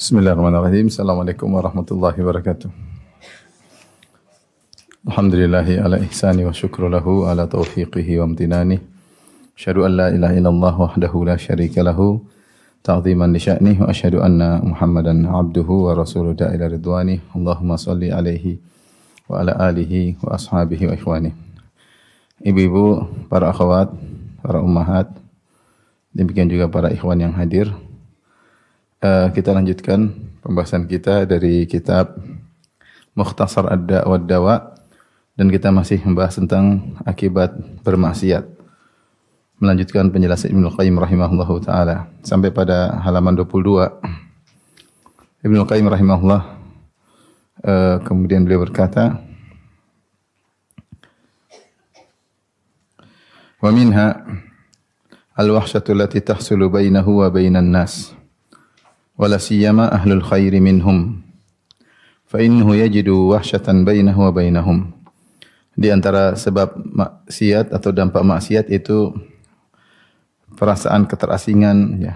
Bismillahirrahmanirrahim. Assalamualaikum warahmatullahi wabarakatuh. Alhamdulillahi ala ihsani wa syukru lahu ala taufiqihi wa amtinani. Asyhadu an la ilaha illallah wahdahu la syarika lahu ta'ziman li sya'nih wa asyhadu anna Muhammadan abduhu wa rasuluhu da'ila ridwani. Allahumma salli alaihi wa ala alihi wa ashabihi wa ikhwani. Ibu-ibu, para akhwat, para ummahat, demikian juga para ikhwan yang hadir. Uh, kita lanjutkan pembahasan kita dari kitab Mukhtasar Ad-Da wa Dawa dan kita masih membahas tentang akibat bermaksiat. Melanjutkan penjelasan Ibnu Qayyim rahimahullahu taala sampai pada halaman 22. Ibnu Qayyim rahimahullah uh, kemudian beliau berkata Wa minha al-wahsyatu allati tahsulu bainahu wa bainan nas. ولا سيما أهل الخير منهم فإنه يجد وحشة بينه وبينهم di antara sebab maksiat atau dampak maksiat itu perasaan keterasingan ya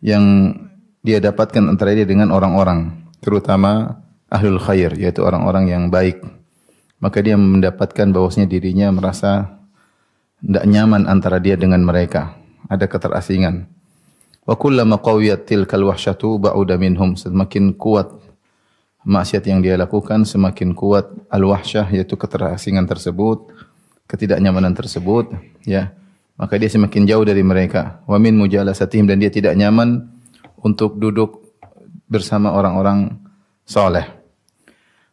yang dia dapatkan antara dia dengan orang-orang terutama ahlul khair yaitu orang-orang yang baik maka dia mendapatkan bahwasanya dirinya merasa tidak nyaman antara dia dengan mereka ada keterasingan Wa kullama qawiyat tilkal wahsyatu ba'uda minhum. Semakin kuat maksiat yang dia lakukan, semakin kuat al-wahsyah yaitu keterasingan tersebut, ketidaknyamanan tersebut, ya. Maka dia semakin jauh dari mereka. Wa min mujalasatihim dan dia tidak nyaman untuk duduk bersama orang-orang saleh.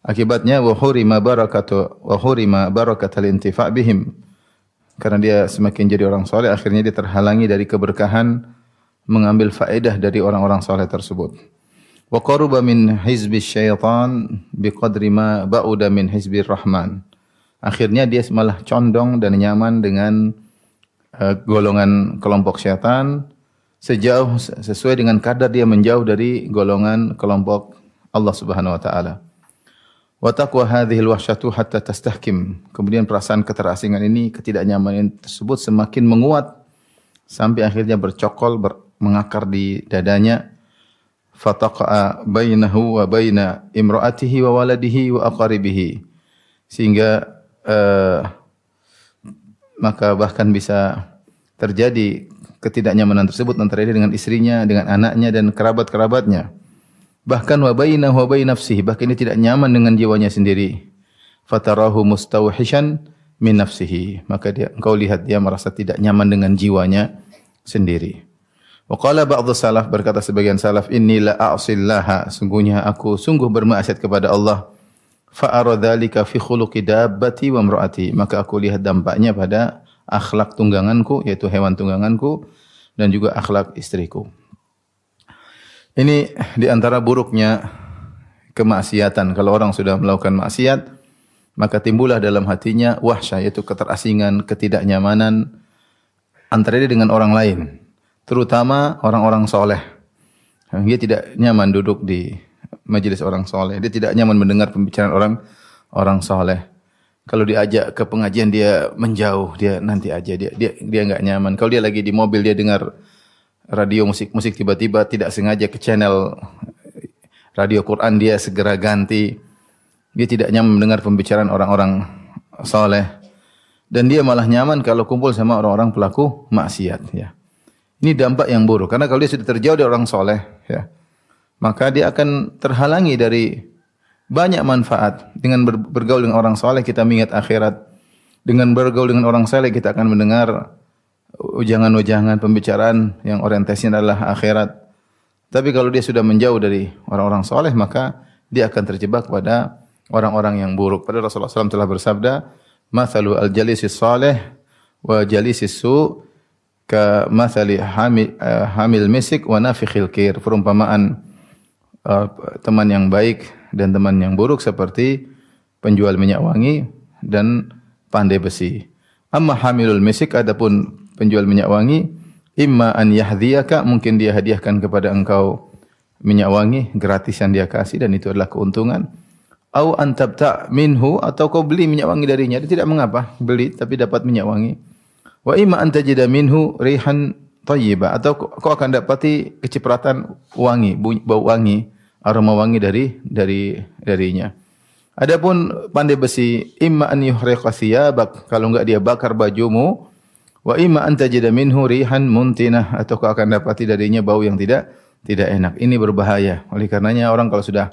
Akibatnya wa hurima barakatu wa hurima barakatul intifa' bihim. Karena dia semakin jadi orang saleh akhirnya dia terhalangi dari keberkahan mengambil faedah dari orang-orang saleh tersebut. Wa qaruba min hizbi syaitan biqadri ma ba'uda min rahman. Akhirnya dia malah condong dan nyaman dengan uh, golongan kelompok syaitan sejauh sesuai dengan kadar dia menjauh dari golongan kelompok Allah Subhanahu wa taala. Wa taqwa hadhihi alwahsyatu hatta tastahkim. Kemudian perasaan keterasingan ini, ketidaknyamanan tersebut semakin menguat sampai akhirnya bercokol ber, mengakar di dadanya fataqa bainahu wa baina imraatihi wa waladihi wa aqaribihi sehingga uh, maka bahkan bisa terjadi ketidaknyamanan tersebut antara dia dengan istrinya, dengan anaknya dan kerabat-kerabatnya. Bahkan wa bainahu wa bain nafsihi, bahkan dia tidak nyaman dengan jiwanya sendiri. Fatarahu mustawhishan min nafsihi. Maka dia engkau lihat dia merasa tidak nyaman dengan jiwanya sendiri. Wa qala ba'dhu salaf berkata sebagian salaf inni la a'sillaha sungguhnya aku sungguh bermaksiat kepada Allah fa ara dzalika fi khuluqi dabbati wa imraati maka aku lihat dampaknya pada akhlak tungganganku yaitu hewan tungganganku dan juga akhlak istriku. Ini di antara buruknya kemaksiatan. Kalau orang sudah melakukan maksiat, maka timbullah dalam hatinya wahsyah yaitu keterasingan, ketidaknyamanan antara dia dengan orang lain terutama orang-orang soleh. Dia tidak nyaman duduk di majelis orang soleh. Dia tidak nyaman mendengar pembicaraan orang orang soleh. Kalau diajak ke pengajian dia menjauh, dia nanti aja dia dia dia nggak nyaman. Kalau dia lagi di mobil dia dengar radio musik musik tiba-tiba tidak sengaja ke channel radio Quran dia segera ganti. Dia tidak nyaman mendengar pembicaraan orang-orang soleh dan dia malah nyaman kalau kumpul sama orang-orang pelaku maksiat ya. Ini dampak yang buruk karena kalau dia sudah terjauh dari orang soleh, ya, maka dia akan terhalangi dari banyak manfaat. Dengan bergaul dengan orang soleh kita mengingat akhirat. Dengan bergaul dengan orang soleh kita akan mendengar ujangan-ujangan pembicaraan yang orientasinya adalah akhirat. Tapi kalau dia sudah menjauh dari orang-orang soleh maka dia akan terjebak pada orang-orang yang buruk. Pada Rasulullah SAW telah bersabda, "Mathalu al-jalisis salih wa jalisis su' ka masali hamil, uh, hamil misik wa nafikhil kir. Perumpamaan uh, teman yang baik dan teman yang buruk seperti penjual minyak wangi dan pandai besi. Amma hamilul misik adapun penjual minyak wangi imma an yahdhiyaka mungkin dia hadiahkan kepada engkau minyak wangi gratis yang dia kasih dan itu adalah keuntungan. Au antabta minhu atau kau beli minyak wangi darinya. Dia tidak mengapa beli tapi dapat minyak wangi Wa imma an tajida minhu rihan thayyibah atau kau akan dapati kecipratan wangi, bau wangi, aroma wangi dari dari darinya. Adapun pandai besi imma an yuhriqa thiyabak kalau enggak dia bakar bajumu wa imma an tajida minhu rihan muntinah atau kau akan dapati darinya bau yang tidak tidak enak. Ini berbahaya. Oleh karenanya orang kalau sudah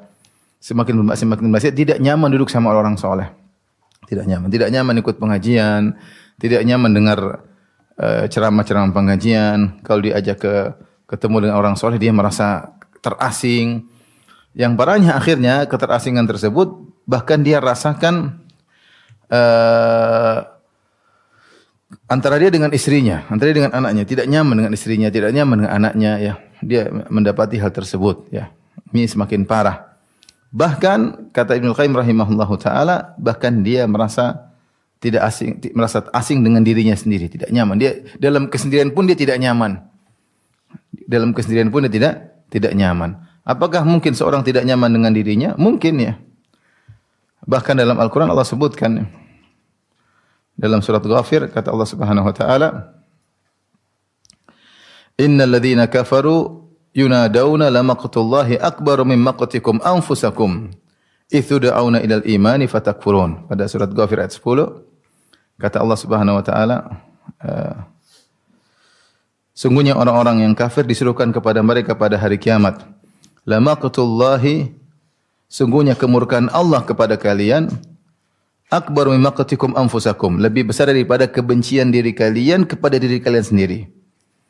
semakin semakin maksiat tidak nyaman duduk sama orang soleh. Tidak nyaman, tidak nyaman ikut pengajian, tidak nyaman dengar uh, ceramah-ceramah pengajian. Kalau diajak ke ketemu dengan orang soleh dia merasa terasing. Yang parahnya akhirnya keterasingan tersebut bahkan dia rasakan uh, antara dia dengan istrinya, antara dia dengan anaknya, tidak nyaman dengan istrinya, tidak nyaman dengan anaknya ya. Dia mendapati hal tersebut ya. Ini semakin parah. Bahkan kata Ibnu Qayyim rahimahullahu taala, bahkan dia merasa tidak asing merasa asing dengan dirinya sendiri, tidak nyaman. Dia dalam kesendirian pun dia tidak nyaman. Dalam kesendirian pun dia tidak tidak nyaman. Apakah mungkin seorang tidak nyaman dengan dirinya? Mungkin ya. Bahkan dalam Al-Quran Allah sebutkan dalam surat Ghafir kata Allah Subhanahu wa taala Innal ladzina kafaru yunadawna lamaqtullahi akbaru min maqtikum anfusakum da'awna ilal imani fatakfurun pada surat Ghafir ayat 10 kata Allah Subhanahu wa taala uh, sungguhnya orang-orang yang kafir disuruhkan kepada mereka pada hari kiamat lamaqtullahi Sungguhnya kemurkaan Allah kepada kalian akbar mimma qatikum anfusakum, lebih besar daripada kebencian diri kalian kepada diri kalian sendiri.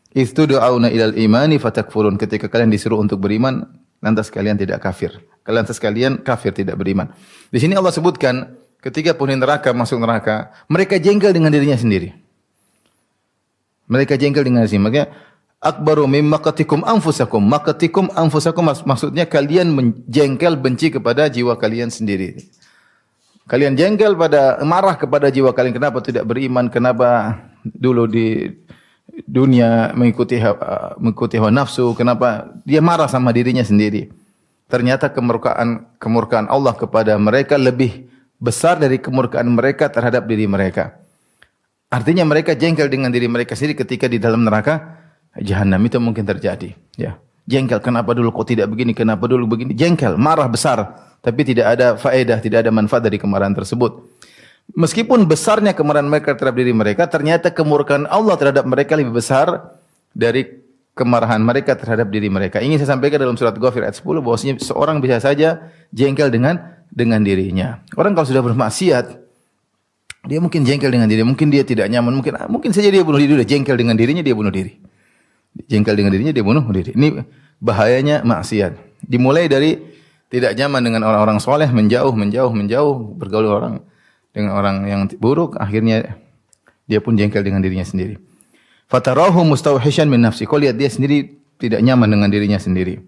Itu doauna ilal imani fatakfurun. Ketika kalian disuruh untuk beriman, lantas kalian tidak kafir. Kalian kafir tidak beriman. Di sini Allah sebutkan ketika penghuni neraka masuk neraka, mereka jengkel dengan dirinya sendiri. Mereka jengkel dengan dirinya. Makanya akbaru mimma qatikum anfusakum. Maqatikum anfusakum maksudnya kalian menjengkel benci kepada jiwa kalian sendiri. Kalian jengkel pada marah kepada jiwa kalian kenapa tidak beriman, kenapa dulu di dunia mengikuti mengikuti hawa nafsu, kenapa dia marah sama dirinya sendiri. Ternyata kemurkaan kemurkaan Allah kepada mereka lebih besar dari kemurkaan mereka terhadap diri mereka. Artinya mereka jengkel dengan diri mereka sendiri ketika di dalam neraka jahanam itu mungkin terjadi. Ya. Jengkel, kenapa dulu kok tidak begini, kenapa dulu begini. Jengkel, marah besar. Tapi tidak ada faedah, tidak ada manfaat dari kemarahan tersebut. Meskipun besarnya kemarahan mereka terhadap diri mereka, ternyata kemurkaan Allah terhadap mereka lebih besar dari kemarahan mereka terhadap diri mereka. Ingin saya sampaikan dalam surat Ghafir ayat 10 bahwasanya seorang bisa saja jengkel dengan dengan dirinya. Orang kalau sudah bermaksiat, dia mungkin jengkel dengan diri, mungkin dia tidak nyaman, mungkin mungkin saja dia bunuh diri, dia jengkel dengan dirinya dia bunuh diri jengkel dengan dirinya dia bunuh diri. Ini bahayanya maksiat. Dimulai dari tidak nyaman dengan orang-orang soleh, menjauh, menjauh, menjauh, bergaul orang dengan orang yang buruk, akhirnya dia pun jengkel dengan dirinya sendiri. Fatarahu mustawhishan min nafsi. Kau lihat dia sendiri tidak nyaman dengan dirinya sendiri.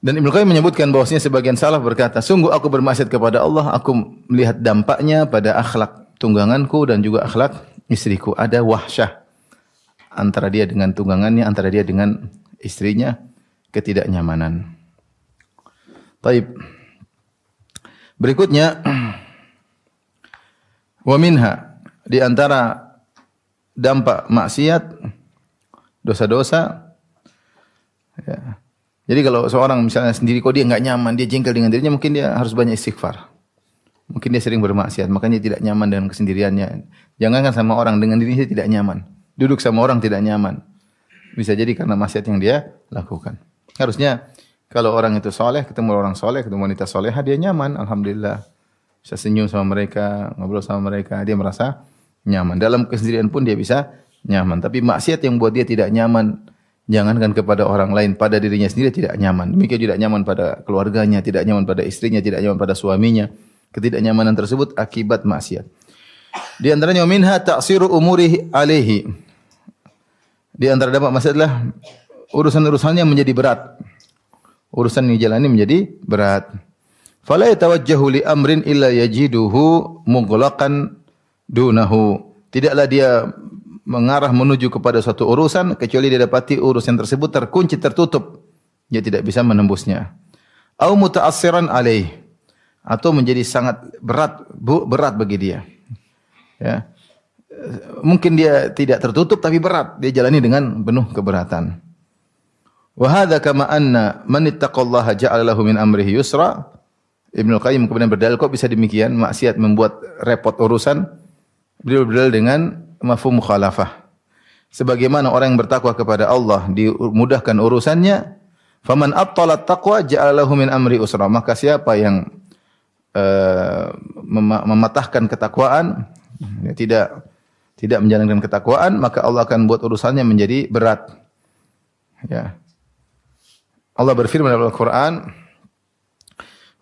Dan Ibnu Qayyim menyebutkan bahwasanya sebagian salaf berkata, sungguh aku bermaksiat kepada Allah, aku melihat dampaknya pada akhlak tungganganku dan juga akhlak istriku. Ada wahsyah antara dia dengan tunggangannya, antara dia dengan istrinya, ketidaknyamanan. Taib. Berikutnya wa minha di antara dampak maksiat dosa-dosa ya. Jadi kalau seorang misalnya sendiri kok dia nggak nyaman, dia jengkel dengan dirinya, mungkin dia harus banyak istighfar. Mungkin dia sering bermaksiat, makanya tidak nyaman dengan kesendiriannya. Jangan kan sama orang dengan dirinya tidak nyaman. Duduk sama orang tidak nyaman. Bisa jadi karena maksiat yang dia lakukan. Harusnya kalau orang itu soleh, ketemu orang soleh, ketemu wanita soleh, dia nyaman. Alhamdulillah. Bisa senyum sama mereka, ngobrol sama mereka, dia merasa nyaman. Dalam kesendirian pun dia bisa nyaman. Tapi maksiat yang buat dia tidak nyaman, jangankan kepada orang lain, pada dirinya sendiri tidak nyaman. Demikian tidak nyaman pada keluarganya, tidak nyaman pada istrinya, tidak nyaman pada suaminya. Ketidaknyamanan tersebut akibat maksiat. Di antaranya minha ta'siru umuri alaihi. Di antara dampak maksiat adalah urusan-urusannya menjadi berat. Urusan yang dijalani menjadi berat. Fala yatawajjahu li amrin illa yajiduhu mughlaqan dunahu. Tidaklah dia mengarah menuju kepada suatu urusan kecuali dia dapati urusan tersebut terkunci tertutup. Dia tidak bisa menembusnya. Au muta'assiran alaih atau menjadi sangat berat berat bagi dia. Ya. mungkin dia tidak tertutup tapi berat, dia jalani dengan penuh keberatan. Wa hadza kama anna man ittaqallaha ja'ala lahu min amrihi yusra. Ibnu Qayyim kemudian berdalil kok bisa demikian maksiat membuat repot urusan. Beliau berdalil dengan mafhum mukhalafah. Sebagaimana orang yang bertakwa kepada Allah dimudahkan urusannya, faman attala taqwa ja'ala lahu min amri usra. Maka siapa yang uh, mematahkan ketakwaan, ya, tidak tidak menjalankan ketakwaan, maka Allah akan buat urusannya menjadi berat. Ya. Allah berfirman dalam Al-Qur'an,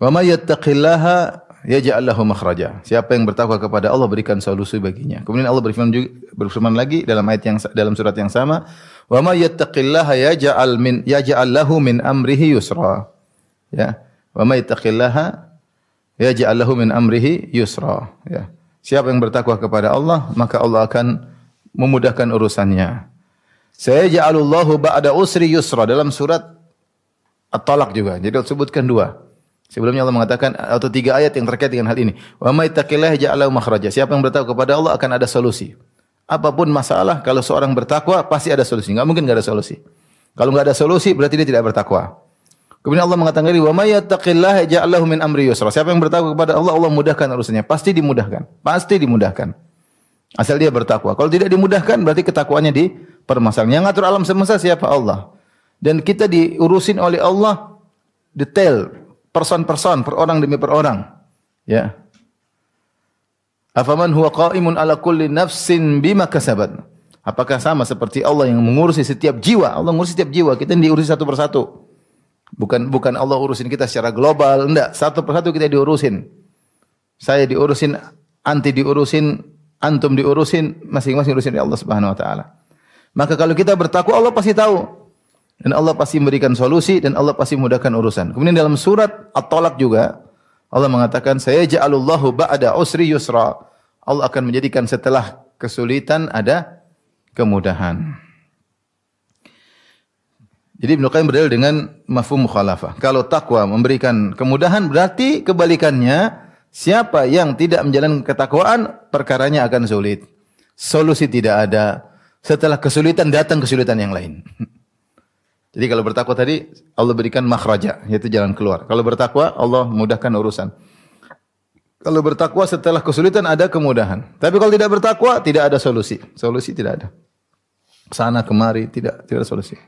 "Wa may yattaqillaha yaj'al lahu makhraja." Siapa yang bertakwa kepada Allah berikan solusi baginya. Kemudian Allah berfirman juga berfirman lagi dalam ayat yang dalam surat yang sama, "Wa may yattaqillaha yaj'al min yaj'al lahu min amrihi yusra." Ya. "Wa may yattaqillaha yaj'al lahu min amrihi yusra." Ya. Siapa yang bertakwa kepada Allah, maka Allah akan memudahkan urusannya. Saya ja'alullahu ba'da usri yusra dalam surat At-Talaq juga. Jadi Allah sebutkan dua. Sebelumnya Allah mengatakan atau tiga ayat yang terkait dengan hal ini. Wa may taqillaha ja'alahu makhraja. Siapa yang bertakwa kepada Allah akan ada solusi. Apa pun masalah kalau seorang bertakwa pasti ada solusi. Enggak mungkin enggak ada solusi. Kalau enggak ada solusi berarti dia tidak bertakwa. Kemudian Allah mengatakan "Wa may yattaqillaha ja'alahu min amri yusra." Siapa yang bertakwa kepada Allah, Allah mudahkan urusannya. Pasti dimudahkan. Pasti dimudahkan. Asal dia bertakwa. Kalau tidak dimudahkan berarti ketakwaannya di permasalahan. Yang ngatur alam semesta siapa? Allah. Dan kita diurusin oleh Allah detail, person-person, per orang demi per orang. Ya. Afaman huwa qa'imun ala kulli nafsin bima kasabat. Apakah sama seperti Allah yang mengurusi setiap jiwa? Allah mengurusi setiap jiwa, kita diurusi satu persatu. Bukan bukan Allah urusin kita secara global, enggak. Satu persatu kita diurusin. Saya diurusin, anti diurusin, antum diurusin, masing-masing urusin oleh Allah Subhanahu wa taala. Maka kalau kita bertakwa Allah pasti tahu. Dan Allah pasti memberikan solusi dan Allah pasti memudahkan urusan. Kemudian dalam surat At-Talaq juga Allah mengatakan saya ja'alullahu ba'da usri yusra. Allah akan menjadikan setelah kesulitan ada kemudahan. Jadi Ibnu Qayyim berdalil dengan mafhum mukhalafah. Kalau takwa memberikan kemudahan berarti kebalikannya siapa yang tidak menjalankan ketakwaan perkaranya akan sulit. Solusi tidak ada. Setelah kesulitan datang kesulitan yang lain. Jadi kalau bertakwa tadi Allah berikan makhraja yaitu jalan keluar. Kalau bertakwa Allah mudahkan urusan. Kalau bertakwa setelah kesulitan ada kemudahan. Tapi kalau tidak bertakwa tidak ada solusi. Solusi tidak ada. Sana kemari tidak tidak ada solusi.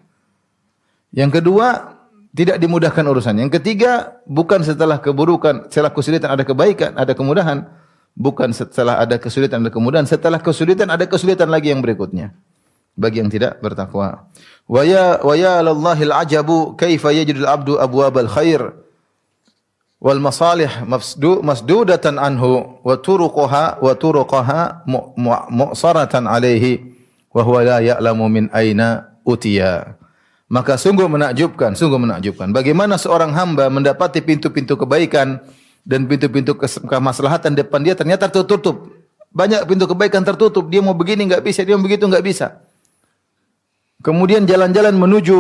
Yang kedua, tidak dimudahkan urusan. Yang ketiga, bukan setelah keburukan, setelah kesulitan ada kebaikan, ada kemudahan. Bukan setelah ada kesulitan ada kemudahan, setelah kesulitan ada kesulitan lagi yang berikutnya. Bagi yang tidak bertakwa. Wa ya ya lallahil ajabu kaifa yajidul abdu abwabal khair wal masalih masdu masdudatan anhu wa turuqaha wa turuqaha mu'saratan alaihi wa huwa la ya'lamu min aina utiya. Maka sungguh menakjubkan, sungguh menakjubkan. Bagaimana seorang hamba mendapati pintu-pintu kebaikan dan pintu-pintu kemaslahatan depan dia ternyata tertutup. Banyak pintu kebaikan tertutup. Dia mau begini nggak bisa, dia mau begitu nggak bisa. Kemudian jalan-jalan menuju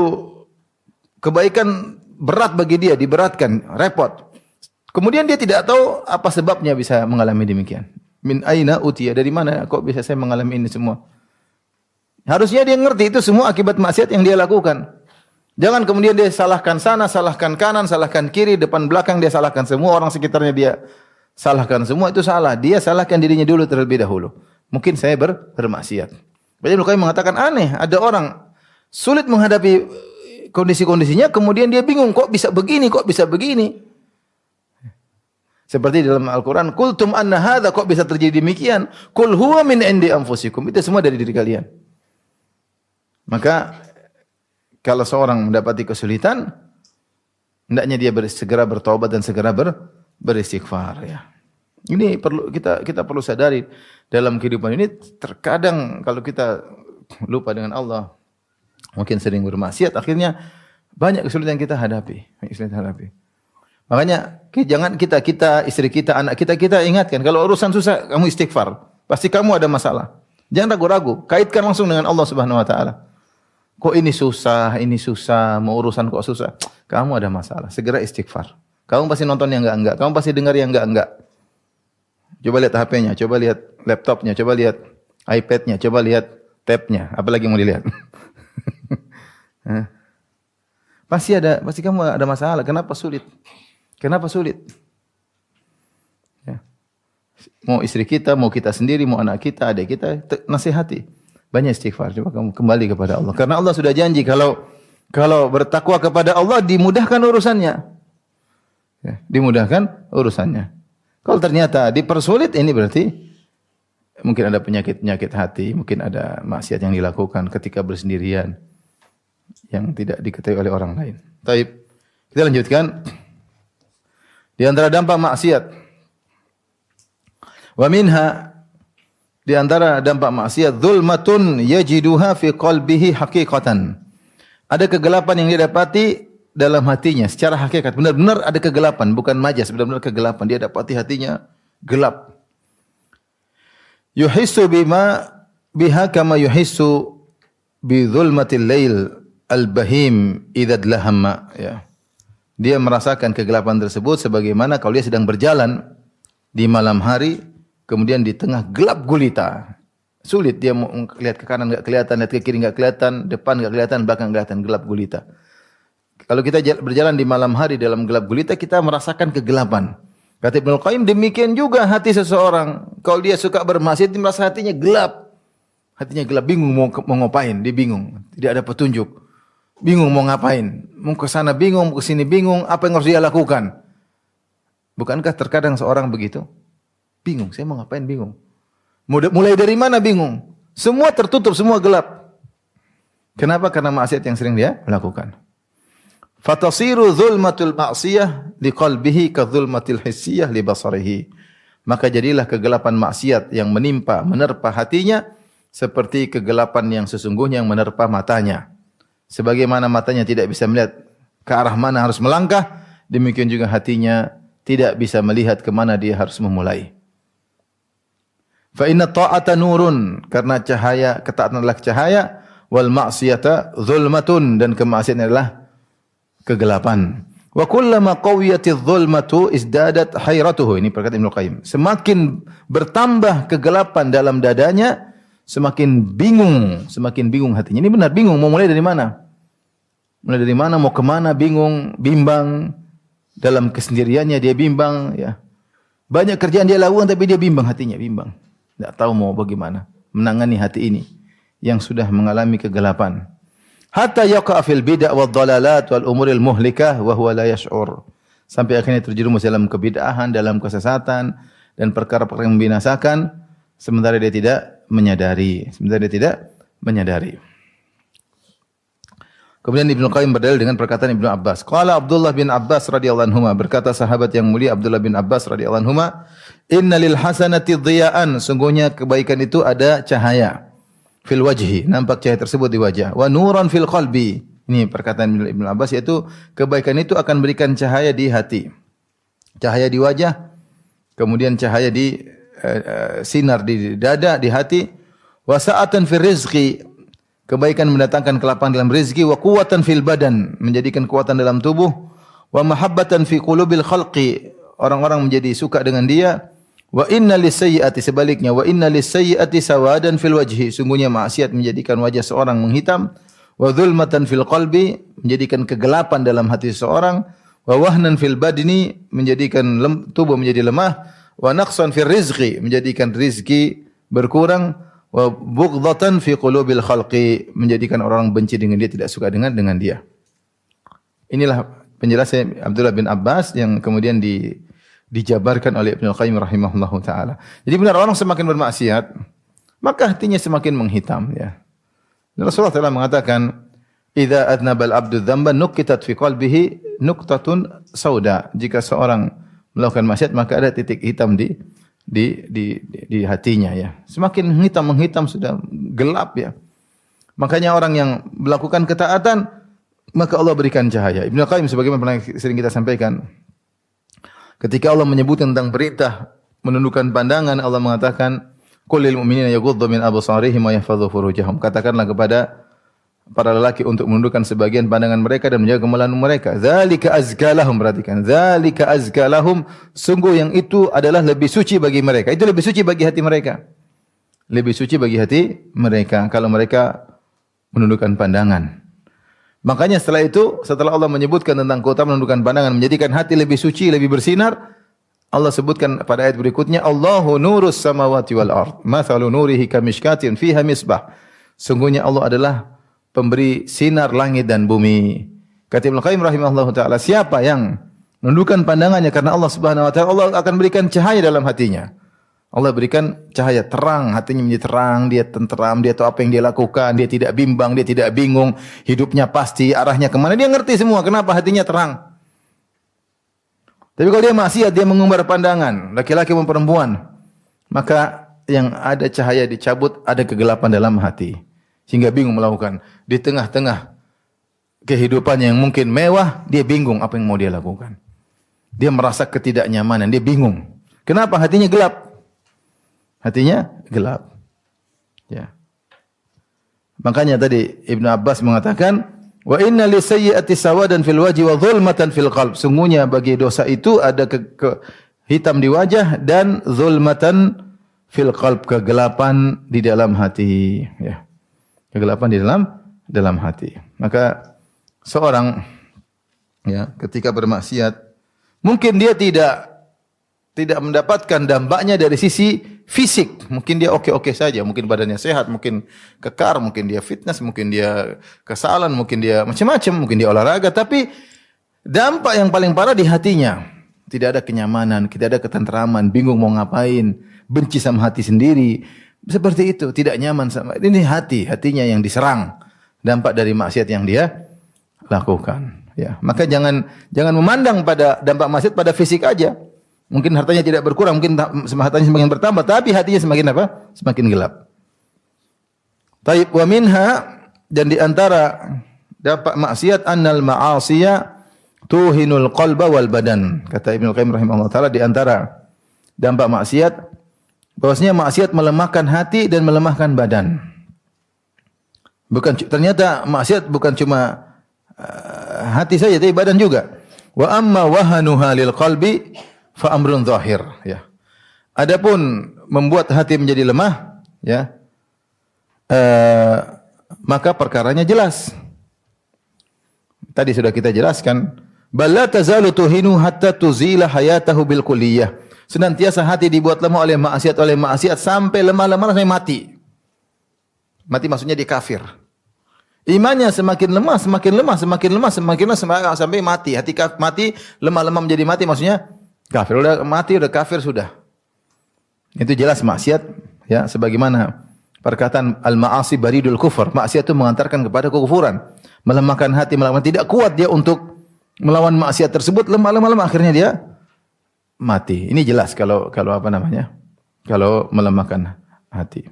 kebaikan berat bagi dia, diberatkan, repot. Kemudian dia tidak tahu apa sebabnya bisa mengalami demikian. Min aina utia, dari mana kok bisa saya mengalami ini semua? Harusnya dia ngerti itu semua akibat maksiat yang dia lakukan. Jangan kemudian dia salahkan sana, salahkan kanan, salahkan kiri, depan belakang dia salahkan semua orang sekitarnya dia salahkan semua itu salah. Dia salahkan dirinya dulu terlebih dahulu. Mungkin saya ber bermaksiat. Banyak Lukai mengatakan aneh, ada orang sulit menghadapi kondisi-kondisinya, kemudian dia bingung kok bisa begini, kok bisa begini. Seperti dalam Al-Quran, Kultum anna hadha, kok bisa terjadi demikian? Kul huwa min indi anfusikum. Itu semua dari diri kalian. Maka kalau seorang mendapati kesulitan, hendaknya dia segera bertobat dan segera ber, beristighfar ya. Ini perlu kita kita perlu sadari dalam kehidupan ini terkadang kalau kita lupa dengan Allah, mungkin sering bermaksiat, akhirnya banyak kesulitan kita hadapi, kesulitan hadapi. Makanya jangan kita kita istri kita anak kita kita ingatkan kalau urusan susah kamu istighfar, pasti kamu ada masalah. Jangan ragu-ragu, kaitkan langsung dengan Allah Subhanahu wa taala. Kok ini susah, ini susah, mau urusan kok susah. Kamu ada masalah, segera istighfar. Kamu pasti nonton yang enggak-enggak, kamu pasti dengar yang enggak-enggak. Coba lihat HP-nya, coba lihat laptopnya, coba lihat iPad-nya, coba lihat tab-nya, apalagi mau dilihat. pasti ada, pasti kamu ada masalah. Kenapa sulit? Kenapa sulit? Ya. Mau istri kita, mau kita sendiri, mau anak kita, adik kita, nasihati. Banyak istighfar. Coba kamu kembali kepada Allah. Karena Allah sudah janji kalau kalau bertakwa kepada Allah dimudahkan urusannya. Ya, dimudahkan urusannya. Kalau ternyata dipersulit ini berarti mungkin ada penyakit-penyakit hati, mungkin ada maksiat yang dilakukan ketika bersendirian yang tidak diketahui oleh orang lain. Taib. Kita lanjutkan. Di antara dampak maksiat. Wa minha di antara dampak maksiat zulmatun yajiduha fi qalbihi haqiqatan. Ada kegelapan yang dia dapati dalam hatinya secara hakikat. Benar-benar ada kegelapan, bukan majas, benar-benar kegelapan. Dia dapati hatinya gelap. Yuhissu bima biha kama yuhissu bi dhulmatil lail al-bahim idza dlahamma ya. Dia merasakan kegelapan tersebut sebagaimana kalau dia sedang berjalan di malam hari kemudian di tengah gelap gulita. Sulit dia mau lihat ke kanan enggak kelihatan, lihat ke kiri enggak kelihatan, depan enggak kelihatan, belakang kelihatan gelap gulita. Kalau kita berjalan di malam hari dalam gelap gulita, kita merasakan kegelapan. Kata Ibnu Qayyim, demikian juga hati seseorang. Kalau dia suka bermaksiat, merasa hatinya gelap. Hatinya gelap, bingung mau, mau ngapain, dia bingung. Tidak ada petunjuk. Bingung mau ngapain. Mau ke sana bingung, mau ke sini bingung, apa yang harus dia lakukan. Bukankah terkadang seorang begitu? Bingung, saya mau ngapain bingung. Mulai dari mana bingung? Semua tertutup, semua gelap. Kenapa? Karena maksiat yang sering dia lakukan. Fatasiru zulmatul ma'siyah qalbihi ka zulmatil hissiyah li basarihi. Maka jadilah kegelapan maksiat yang menimpa, menerpa hatinya seperti kegelapan yang sesungguhnya yang menerpa matanya. Sebagaimana matanya tidak bisa melihat ke arah mana harus melangkah, demikian juga hatinya tidak bisa melihat ke mana dia harus memulai. Fa inna ta'ata nurun karena cahaya ketaatan adalah cahaya wal maksiyata zulmatun dan kemaksiatan adalah kegelapan. Wa kullama qawiyatiz zulmatu izdadat hayratuhu. Ini perkataan Ibnu Qayyim. Semakin bertambah kegelapan dalam dadanya, semakin bingung, semakin bingung hatinya. Ini benar bingung mau mulai dari mana? Mulai dari mana, mau ke mana, bingung, bimbang. Dalam kesendiriannya dia bimbang, ya. Banyak kerjaan dia lakukan tapi dia bimbang hatinya, bimbang. Tidak tahu mau bagaimana menangani hati ini yang sudah mengalami kegelapan hatta yaqa fil bid'ah wad dalalat wal umuril muhlikah wa huwa la yash'ur. Sampai akhirnya terjerumus dalam kebid'ahan, dalam kesesatan dan perkara-perkara yang membinasakan sementara dia tidak menyadari, sementara dia tidak menyadari. Kemudian Ibnu Qayyim berdalil dengan perkataan Ibnu Abbas. Qala Abdullah bin Abbas radhiyallahu anhu berkata sahabat yang mulia Abdullah bin Abbas radhiyallahu anhu, "Inna lil hasanati dhiya'an." Sungguhnya kebaikan itu ada cahaya fil wajhi, nampak cahaya tersebut di wajah. Wa nuran fil qalbi. Ini perkataan Ibnu Abbas yaitu kebaikan itu akan berikan cahaya di hati. Cahaya di wajah, kemudian cahaya di uh, sinar di dada, di hati. Wa sa'atan fil rizqi. Kebaikan mendatangkan kelapangan dalam rezeki wa quwwatan fil badan, menjadikan kekuatan dalam tubuh. Wa mahabbatan fi qulubil khalqi. Orang-orang menjadi suka dengan dia Wa inna lisayyi'ati sebaliknya wa inna lisayyi'ati sawadan fil wajhi. Sungguhnya maksiat menjadikan wajah seorang menghitam wa dzulmatan fil qalbi menjadikan kegelapan dalam hati seseorang wa wahnan fil badni menjadikan tubuh menjadi lemah wa naqsan fil rizqi menjadikan rizki berkurang wa bughdatan fi qulubil khalqi menjadikan orang benci dengan dia tidak suka dengan dengan dia. Inilah penjelasan Abdullah bin Abbas yang kemudian di dijabarkan oleh Ibnu Qayyim rahimahullahu taala. Jadi benar orang semakin bermaksiat, maka hatinya semakin menghitam ya. Rasulullah telah mengatakan, "Idza adnabal abdu dzamban nukitat fi qalbihi nuqtatun sauda." Jika seorang melakukan maksiat maka ada titik hitam di di di di, hatinya ya. Semakin hitam menghitam sudah gelap ya. Makanya orang yang melakukan ketaatan maka Allah berikan cahaya. Ibnu Qayyim sebagaimana pernah sering kita sampaikan, Ketika Allah menyebut tentang perintah menundukkan pandangan, Allah mengatakan, "Qul lil mu'minina yaghuddu min absarihim wa yahfadhu furujahum." Katakanlah kepada para lelaki untuk menundukkan sebagian pandangan mereka dan menjaga kemaluan mereka. Zalika azkalahum perhatikan. Zalika azkalahum sungguh yang itu adalah lebih suci bagi mereka. Itu lebih suci bagi hati mereka. lebih suci bagi hati mereka kalau mereka menundukkan pandangan. Makanya setelah itu, setelah Allah menyebutkan tentang kota menundukkan pandangan, menjadikan hati lebih suci, lebih bersinar, Allah sebutkan pada ayat berikutnya, Allahu nurus samawati wal ard. Mathalu nurihi kamishkatin fiha misbah. Sungguhnya Allah adalah pemberi sinar langit dan bumi. Kata Ibnu Qayyim rahimahullah taala, siapa yang menundukkan pandangannya karena Allah Subhanahu wa taala, Allah akan berikan cahaya dalam hatinya. Allah berikan cahaya terang, hatinya menjadi terang, dia tenteram, dia tahu apa yang dia lakukan, dia tidak bimbang, dia tidak bingung, hidupnya pasti arahnya ke mana, dia ngerti semua, kenapa hatinya terang. Tapi kalau dia maksiat, dia mengumbar pandangan, laki-laki maupun perempuan, maka yang ada cahaya dicabut, ada kegelapan dalam hati. Sehingga bingung melakukan. Di tengah-tengah kehidupan yang mungkin mewah, dia bingung apa yang mau dia lakukan. Dia merasa ketidaknyamanan, dia bingung. Kenapa hatinya gelap? hatinya gelap. Ya. Makanya tadi Ibnu Abbas mengatakan, "Wa inna li sayyi'ati sawadan fil wajhi wa dhulmatan fil qalb." Sungguhnya bagi dosa itu ada ke, ke hitam di wajah dan zulmatan fil qalb, kegelapan di dalam hati, ya. Kegelapan di dalam dalam hati. Maka seorang ya, ketika bermaksiat mungkin dia tidak tidak mendapatkan dampaknya dari sisi fisik, mungkin dia oke-oke saja, mungkin badannya sehat, mungkin kekar, mungkin dia fitness, mungkin dia kesalahan, mungkin dia macam-macam, mungkin dia olahraga, tapi dampak yang paling parah di hatinya. Tidak ada kenyamanan, tidak ada ketenteraman, bingung mau ngapain, benci sama hati sendiri. Seperti itu, tidak nyaman sama ini hati, hatinya yang diserang. Dampak dari maksiat yang dia lakukan. Ya, maka jangan jangan memandang pada dampak maksiat pada fisik aja. Mungkin hartanya tidak berkurang, mungkin hartanya semakin bertambah, tapi hatinya semakin apa? Semakin gelap. Taib wa minha dan di antara dapat maksiat annal ma'asiya tuhinul qalba wal badan. Kata Ibnu Qayyim rahimahullah taala di antara dampak maksiat bahwasanya maksiat melemahkan hati dan melemahkan badan. Bukan ternyata maksiat bukan cuma uh, hati saja tapi badan juga. Wa amma wahanuha lil qalbi fa amrun zahir ya. Adapun membuat hati menjadi lemah ya uh, maka perkaranya jelas. Tadi sudah kita jelaskan bala tazalu tuhinu hatta tuzila hayatahu bil kulliyah. Senantiasa hati dibuat lemah oleh maksiat oleh maksiat sampai lemah-lemah sampai mati. Mati maksudnya di kafir. Imannya semakin lemah, semakin lemah, semakin lemah, semakin lemah sampai mati. Hati mati, lemah-lemah menjadi mati maksudnya Kafir udah mati udah kafir sudah. Itu jelas maksiat ya sebagaimana perkataan al-ma'asi baridul kufur. Maksiat itu mengantarkan kepada kekufuran. Melemahkan hati, melemahkan tidak kuat dia untuk melawan maksiat tersebut lemah-lemah akhirnya dia mati. Ini jelas kalau kalau apa namanya? Kalau melemahkan hati.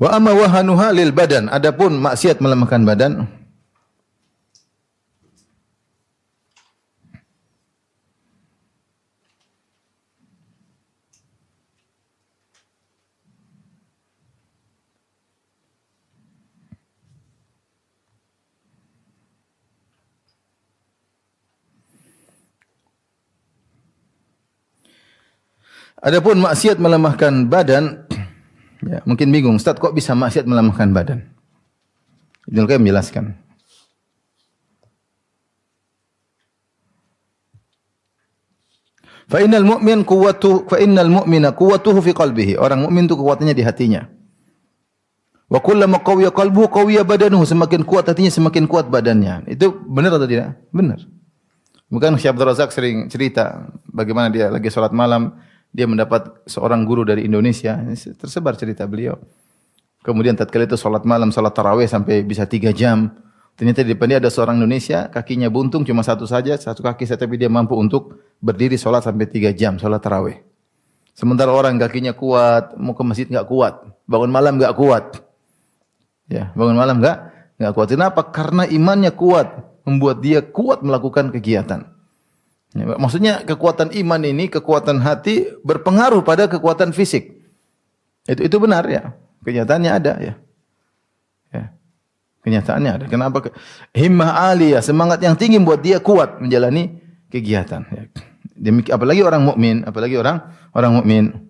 Wa amma wahanuha lil badan. Adapun maksiat melemahkan badan, Adapun maksiat melemahkan badan, ya, mungkin bingung, Ustaz kok bisa maksiat melemahkan badan? Ibnu Qayyim menjelaskan. Fa innal mu'min quwwatuhu fa innal mu'mina quwwatuhu fi qalbihi. Orang mukmin itu kekuatannya di hatinya. Wa kullama qawiya qalbuhu qawiya badanuhu. Semakin kuat hatinya semakin kuat badannya. Itu benar atau tidak? Benar. Bukan Syekh Abdul Razak sering cerita bagaimana dia lagi sholat malam, dia mendapat seorang guru dari Indonesia, tersebar cerita beliau. Kemudian tatkala itu salat malam, salat tarawih sampai bisa tiga jam. Ternyata di depan dia ada seorang Indonesia, kakinya buntung cuma satu saja, satu kaki saja tapi dia mampu untuk berdiri salat sampai tiga jam, salat tarawih. Sementara orang kakinya kuat, mau ke masjid nggak kuat, bangun malam nggak kuat. Ya, bangun malam nggak nggak kuat. Kenapa? Karena imannya kuat, membuat dia kuat melakukan kegiatan. Ya, maksudnya kekuatan iman ini, kekuatan hati berpengaruh pada kekuatan fisik. Itu itu benar ya. Kenyataannya ada ya. Ya. Kenyataannya ada. Kenapa? Himmah aliyah, semangat yang tinggi buat dia kuat menjalani kegiatan. Ya. Apalagi orang mukmin, apalagi orang orang mukmin.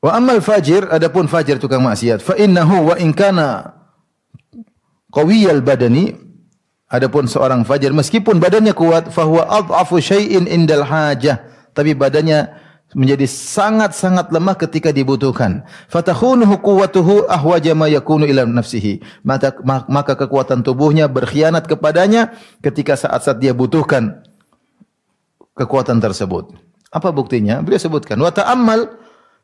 Wa amal fajir, adapun fajir tukang maksiat, fa innahu wa in kana qawiyal badani, adapun seorang fajir meskipun badannya kuat, fa huwa adhafu syai'in indal hajah, tapi badannya menjadi sangat-sangat lemah ketika dibutuhkan. Fatakhunuhu quwwatuhu ahwaja ma yakunu ila nafsihi. Maka, maka kekuatan tubuhnya berkhianat kepadanya ketika saat-saat dia butuhkan kekuatan tersebut. Apa buktinya? Beliau sebutkan wa ta'ammal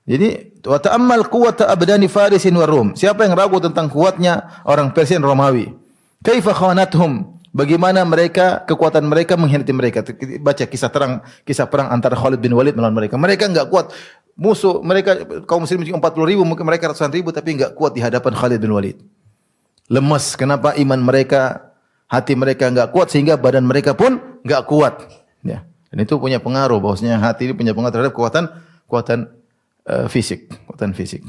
jadi wa ta'ammal quwwata abdani Farisin wa Rum. Siapa yang ragu tentang kuatnya orang Persia dan Romawi? Kaifa khawanathum? Bagaimana mereka kekuatan mereka mengkhianati mereka? Baca kisah terang kisah perang antara Khalid bin Walid melawan mereka. Mereka enggak kuat. Musuh mereka kaum muslimin 40 ribu, mungkin mereka ratusan ribu tapi enggak kuat di hadapan Khalid bin Walid. Lemas. Kenapa iman mereka, hati mereka enggak kuat sehingga badan mereka pun enggak kuat. Ya. Dan itu punya pengaruh bahwasanya hati ini punya pengaruh terhadap kekuatan kekuatan uh, fisik, kekuatan fisik.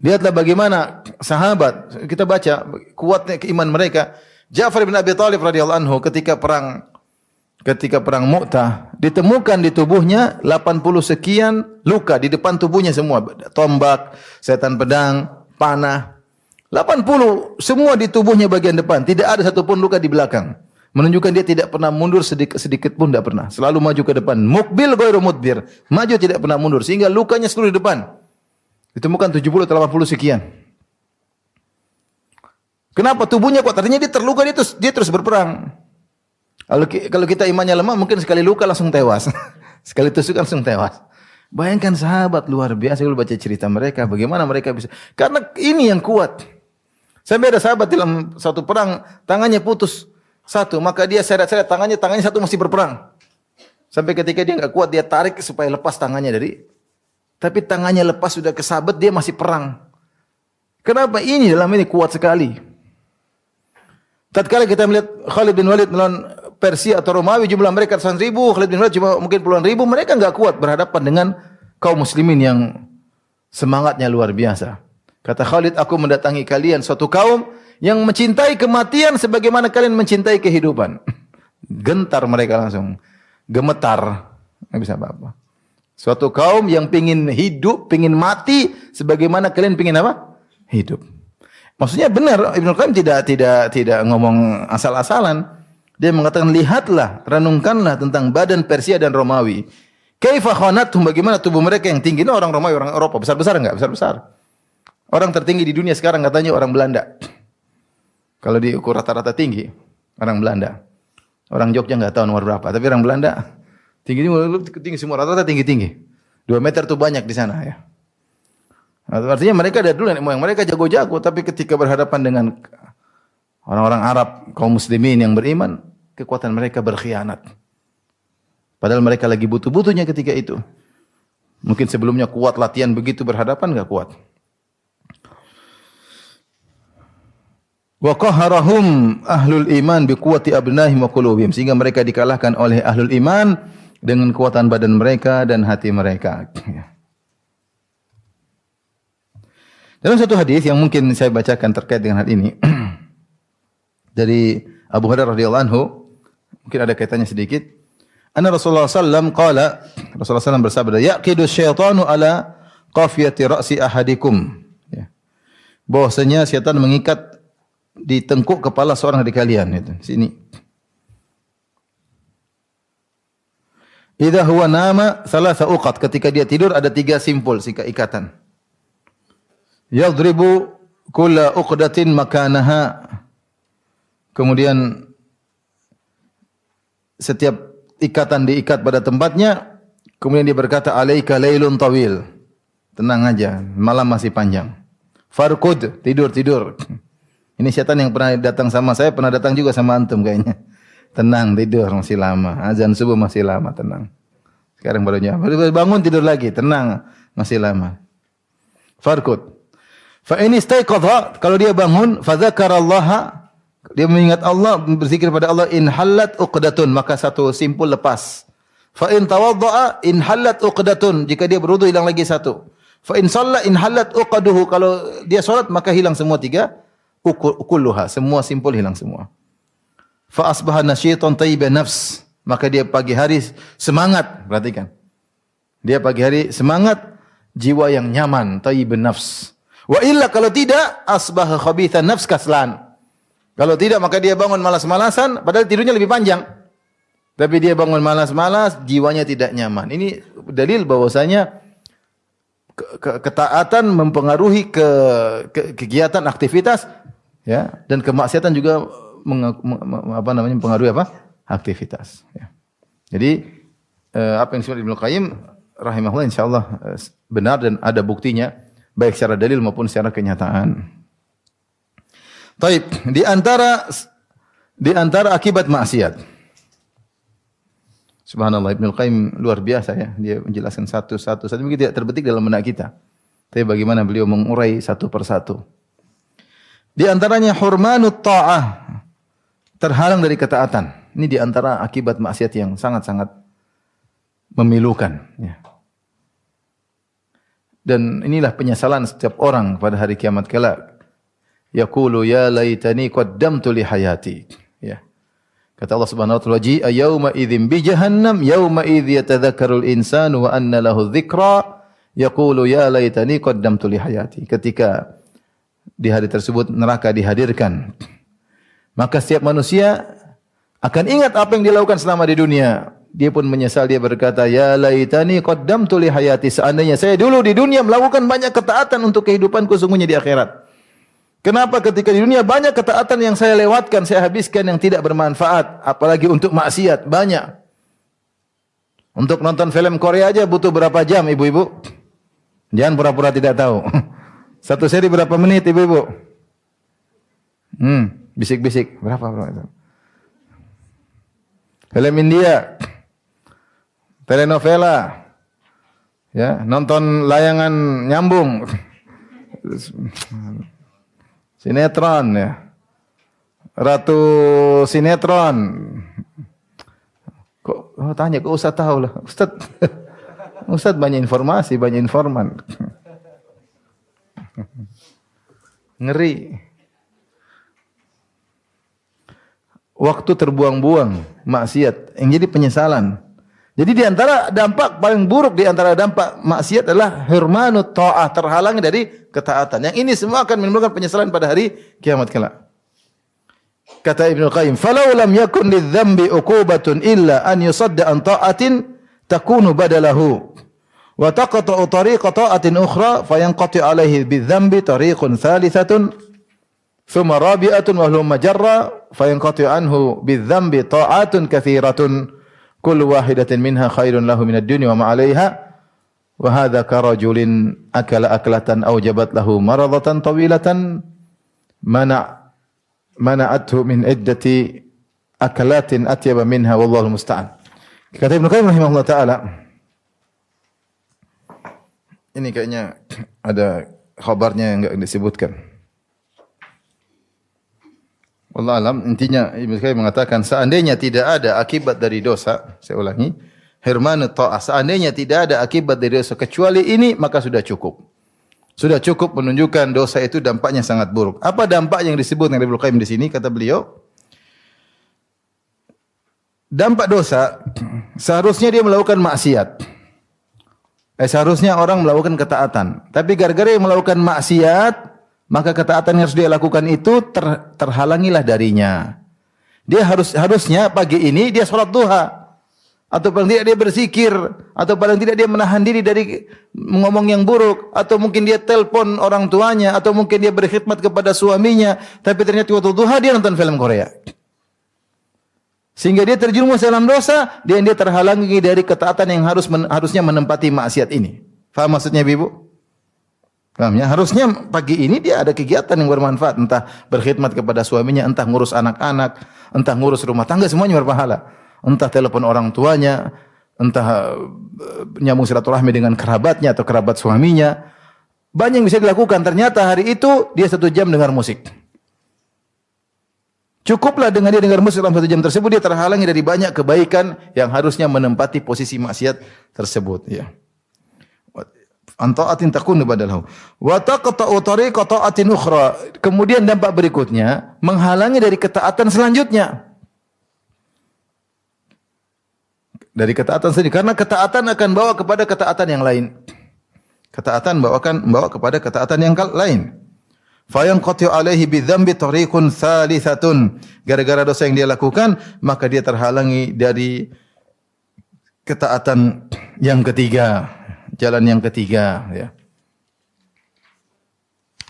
Lihatlah bagaimana sahabat, kita baca kuatnya keiman mereka. Ja'far bin Abi Thalib radhiyallahu anhu ketika perang ketika perang Mu'tah ditemukan di tubuhnya 80 sekian luka di depan tubuhnya semua, tombak, setan pedang, panah. 80 semua di tubuhnya bagian depan, tidak ada satupun luka di belakang menunjukkan dia tidak pernah mundur sedikit, sedikit pun tidak pernah. Selalu maju ke depan. Mukbil ghairu mudbir. Maju tidak pernah mundur sehingga lukanya seluruh di depan. Ditemukan 70 atau 80 sekian. Kenapa tubuhnya kuat? Artinya dia terluka dia terus dia terus berperang. Kalau kalau kita imannya lemah mungkin sekali luka langsung tewas. sekali tusuk langsung tewas. Bayangkan sahabat luar biasa kalau baca cerita mereka bagaimana mereka bisa karena ini yang kuat. Sampai ada sahabat dalam satu perang tangannya putus satu, maka dia seret-seret tangannya, tangannya satu masih berperang. Sampai ketika dia nggak kuat, dia tarik supaya lepas tangannya dari. Tapi tangannya lepas sudah kesabet, dia masih perang. Kenapa ini dalam ini kuat sekali? Tatkala kita melihat Khalid bin Walid melawan Persia atau Romawi, jumlah mereka ratusan ribu, Khalid bin Walid cuma mungkin puluhan ribu, mereka nggak kuat berhadapan dengan kaum muslimin yang semangatnya luar biasa. Kata Khalid, aku mendatangi kalian suatu kaum yang mencintai kematian sebagaimana kalian mencintai kehidupan. Gentar mereka langsung. Gemetar. Nggak bisa apa-apa. Suatu kaum yang pingin hidup, pingin mati, sebagaimana kalian pingin apa? Hidup. Maksudnya benar Ibnu Qayyim tidak tidak tidak ngomong asal-asalan. Dia mengatakan lihatlah, renungkanlah tentang badan Persia dan Romawi. Kaifa khanatum bagaimana tubuh mereka yang tinggi ini orang Romawi, orang Eropa, besar-besar enggak? Besar-besar. Orang tertinggi di dunia sekarang katanya orang Belanda. Kalau diukur rata-rata tinggi, orang Belanda. Orang Jogja nggak tahu nomor berapa, tapi orang Belanda tinggi tinggi semua rata-rata tinggi-tinggi. Dua meter tuh banyak di sana ya. Artinya mereka dari dulu yang mereka jago-jago, tapi ketika berhadapan dengan orang-orang Arab, kaum muslimin yang beriman, kekuatan mereka berkhianat. Padahal mereka lagi butuh-butuhnya ketika itu. Mungkin sebelumnya kuat latihan begitu berhadapan nggak kuat. Wa qaharahum ahlul iman bi quwwati abnahim wa qulubihim sehingga mereka dikalahkan oleh ahlul iman dengan kekuatan badan mereka dan hati mereka. Dalam satu hadis yang mungkin saya bacakan terkait dengan hal ini dari Abu Hurairah radhiyallahu anhu mungkin ada kaitannya sedikit. Anna Rasulullah sallam qala Rasulullah sallam bersabda yaqidu syaitanu ala qafiyati ra'si ahadikum ya. Bahwasanya setan mengikat di tengkuk kepala seorang dari kalian itu. Sini. Idza huwa nama salasa uqat ketika dia tidur ada tiga simpul sika ikatan. Yadribu kulla uqdatin makanaha. Kemudian setiap ikatan diikat pada tempatnya, kemudian dia berkata alaika lailun tawil. Tenang aja, malam masih panjang. Farkud, tidur tidur. Ini setan yang pernah datang sama saya, pernah datang juga sama antum kayaknya. Tenang, tidur masih lama. Azan subuh masih lama, tenang. Sekarang baru nyampe. Bangun tidur lagi, tenang, masih lama. Farkut. Fa ini istaiqadha, kalau dia bangun, fa Allah dia mengingat Allah, berzikir pada Allah, in halat uqdatun, maka satu simpul lepas. Fa in tawadda'a in halat uqdatun, jika dia berwudu hilang lagi satu. Fa in shalla in halat uqaduhu, kalau dia salat maka hilang semua tiga kulluha, semua simpul hilang semua. Fa asbaha nasyitan tayyiban nafs, maka dia pagi hari semangat, perhatikan. Dia pagi hari semangat jiwa yang nyaman, thayyibun nafs. Wa illa kalau tidak asbaha khabithan nafs kaslan. Kalau tidak maka dia bangun malas-malasan padahal tidurnya lebih panjang. Tapi dia bangun malas-malas, jiwanya tidak nyaman. Ini dalil bahwasanya ketaatan mempengaruhi ke, ke kegiatan aktivitas ya dan kemaksiatan juga meng, apa namanya mempengaruhi apa? aktivitas ya. Jadi eh, apa yang disebut Ibnu Qayyim rahimahullah insyaallah eh, benar dan ada buktinya baik secara dalil maupun secara kenyataan. Taib, di antara di antara akibat maksiat. Subhanallah Ibnu Qayyim luar biasa ya. Dia menjelaskan satu-satu. Satu mungkin tidak terbetik dalam benak kita. Tapi bagaimana beliau mengurai satu persatu. Di antaranya hurmanut ta'ah. Terhalang dari ketaatan. Ini di antara akibat maksiat yang sangat-sangat memilukan. Ya. Dan inilah penyesalan setiap orang pada hari kiamat kelak. Yaqulu ya laitani qaddamtu li hayati. Ya. Kata Allah Subhanahu wa taala, "Ji'a yauma idzin bi jahannam, yauma idz yatadzakkarul insanu wa anna lahu dzikra, yaqulu ya laitani qaddamtu li hayati." Ketika di hari tersebut neraka dihadirkan, maka setiap manusia akan ingat apa yang dilakukan selama di dunia. Dia pun menyesal dia berkata, "Ya laitani qaddamtu li hayati." Seandainya saya dulu di dunia melakukan banyak ketaatan untuk kehidupanku sungguhnya di akhirat. Kenapa ketika di dunia banyak ketaatan yang saya lewatkan, saya habiskan yang tidak bermanfaat, apalagi untuk maksiat, banyak. Untuk nonton film Korea aja butuh berapa jam, ibu-ibu? Jangan pura-pura tidak tahu. Satu seri berapa menit, ibu-ibu? Hmm, bisik-bisik. Berapa, itu? Film India. Telenovela. Ya, nonton layangan nyambung. Sinetron ya. Ratu sinetron. Kok oh, tanya kok Ustaz tahu lah. Ustaz Ustaz banyak informasi, banyak informan. Ngeri. Waktu terbuang-buang, maksiat, yang jadi penyesalan. Jadi di antara dampak paling buruk di antara dampak maksiat adalah hirmanut ta'ah terhalang dari ketaatan. Yang ini semua akan menimbulkan penyesalan pada hari kiamat kelak. Kata Ibnu Qayyim, "Falau lam yakun lidzambi uqubatun illa an yusadda an ta'atin takunu badalahu wa taqta'u tariqa ta'atin ukhra fayanqati 'alaihi bidzambi tariqun thalitsatun thumma rabi'atun wa huwa majarra fayanqati anhu bidzambi ta'atun katsiratun." kullu wahidatin minha khairun lahu minad dunya wa ma 'alaiha wa hadha karajulin akala aklatan awjabat lahu maradatan tawilatan mana mana'athu min iddati akalatin atyaba minha wallahu musta'an kata Ibnu Qayyim rahimahullah taala ini kayaknya ada khabarnya yang enggak disebutkan Allah alam intinya Ibnu Qayyim mengatakan seandainya tidak ada akibat dari dosa, saya ulangi, hirman ta'ah, seandainya tidak ada akibat dari dosa kecuali ini maka sudah cukup. Sudah cukup menunjukkan dosa itu dampaknya sangat buruk. Apa dampak yang disebut oleh Ibnu Qayyim di sini kata beliau? Dampak dosa seharusnya dia melakukan maksiat. Eh, seharusnya orang melakukan ketaatan. Tapi gara-gara yang melakukan maksiat, maka ketaatan yang harus dia lakukan itu ter, terhalangilah darinya. Dia harus harusnya pagi ini dia sholat duha. Atau paling tidak dia berzikir. Atau paling tidak dia menahan diri dari ngomong yang buruk. Atau mungkin dia telpon orang tuanya. Atau mungkin dia berkhidmat kepada suaminya. Tapi ternyata waktu duha dia nonton film Korea. Sehingga dia terjerumus dalam dosa. Dan dia terhalangi dari ketaatan yang harus harusnya menempati maksiat ini. Faham maksudnya ibu? Paham ya? Harusnya pagi ini dia ada kegiatan yang bermanfaat, entah berkhidmat kepada suaminya, entah ngurus anak-anak, entah ngurus rumah tangga, semuanya berpahala. Entah telepon orang tuanya, entah eh, nyambung silaturahmi dengan kerabatnya atau kerabat suaminya. Banyak yang bisa dilakukan. Ternyata hari itu dia satu jam dengar musik. Cukuplah dengan dia dengar musik dalam satu jam tersebut, dia terhalangi dari banyak kebaikan yang harusnya menempati posisi maksiat tersebut. Ya. Antaatin takunu badalahu wa taqta'u tariqa ta'atin ukhra. Kemudian dampak berikutnya menghalangi dari ketaatan selanjutnya. Dari ketaatan sendiri. Karena ketaatan akan bawa kepada ketaatan yang lain. Ketaatan membawakan membawa kepada ketaatan yang lain. Fayanqati alaihi bidzambi tariqun thalitsatun. Gara-gara dosa yang dia lakukan, maka dia terhalangi dari ketaatan yang ketiga, jalan yang ketiga ya.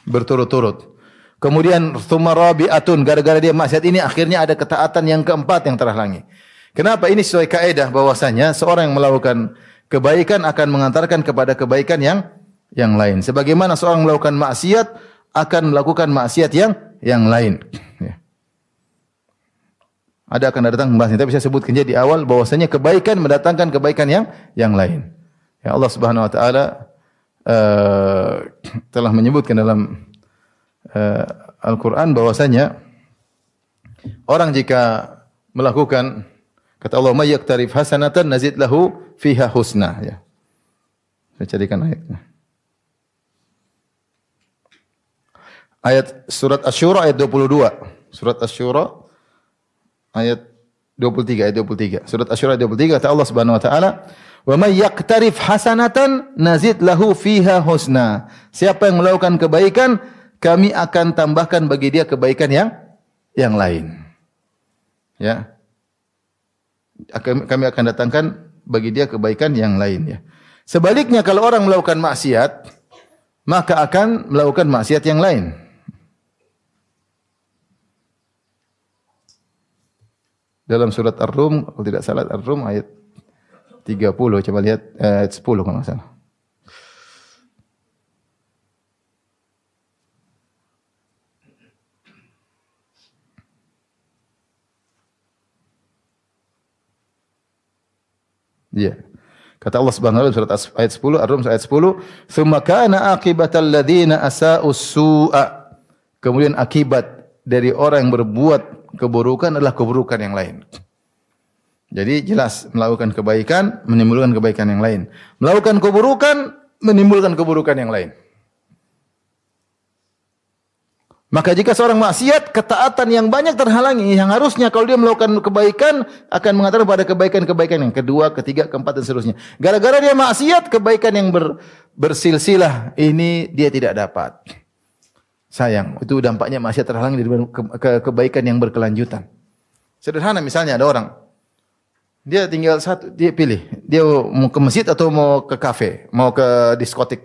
Berturut-turut. Kemudian tsumarabiatun gara-gara dia maksiat ini akhirnya ada ketaatan yang keempat yang terhalangi. Kenapa ini sesuai kaidah bahwasanya seorang yang melakukan kebaikan akan mengantarkan kepada kebaikan yang yang lain. Sebagaimana seorang melakukan maksiat akan melakukan maksiat yang yang lain. Ya. Ada akan datang membahasnya, tapi saya sebutkan di awal bahwasanya kebaikan mendatangkan kebaikan yang yang lain. Ya Allah Subhanahu wa taala uh, telah menyebutkan dalam uh, Al-Quran bahwasanya orang jika melakukan kata Allah may yaktarif hasanatan nazid lahu fiha husna ya. Saya carikan ayatnya. Ayat surat Asy-Syura ayat 22. Surat Asy-Syura ayat 23 ayat 23. Surat Asy-Syura ayat 23 kata Allah Subhanahu wa taala Wa may yaktarif hasanatan nazid lahu fiha husna. Siapa yang melakukan kebaikan, kami akan tambahkan bagi dia kebaikan yang yang lain. Ya. Kami akan datangkan bagi dia kebaikan yang lain ya. Sebaliknya kalau orang melakukan maksiat, maka akan melakukan maksiat yang lain. Dalam surat Ar-Rum, kalau tidak salah Ar-Rum ayat 30, coba lihat eh, ayat 10 kalau salah. Iya. Kata Allah Subhanahu wa taala surat ayat 10 Ar-Rum ayat 10, "Tsumma kana aqibatal ladzina asa'us su'a." Kemudian akibat dari orang yang berbuat keburukan adalah keburukan yang lain. Jadi jelas melakukan kebaikan menimbulkan kebaikan yang lain. Melakukan keburukan menimbulkan keburukan yang lain. Maka jika seorang maksiat, ketaatan yang banyak terhalangi, yang harusnya kalau dia melakukan kebaikan akan mengantar pada kebaikan-kebaikan yang kedua, ketiga, keempat dan seterusnya. Gara-gara dia maksiat, kebaikan yang ber, bersilsilah ini dia tidak dapat. Sayang, itu dampaknya maksiat terhalangi dari ke, ke, kebaikan yang berkelanjutan. Sederhana misalnya ada orang dia tinggal satu, dia pilih, dia mau ke masjid atau mau ke kafe, mau ke diskotik.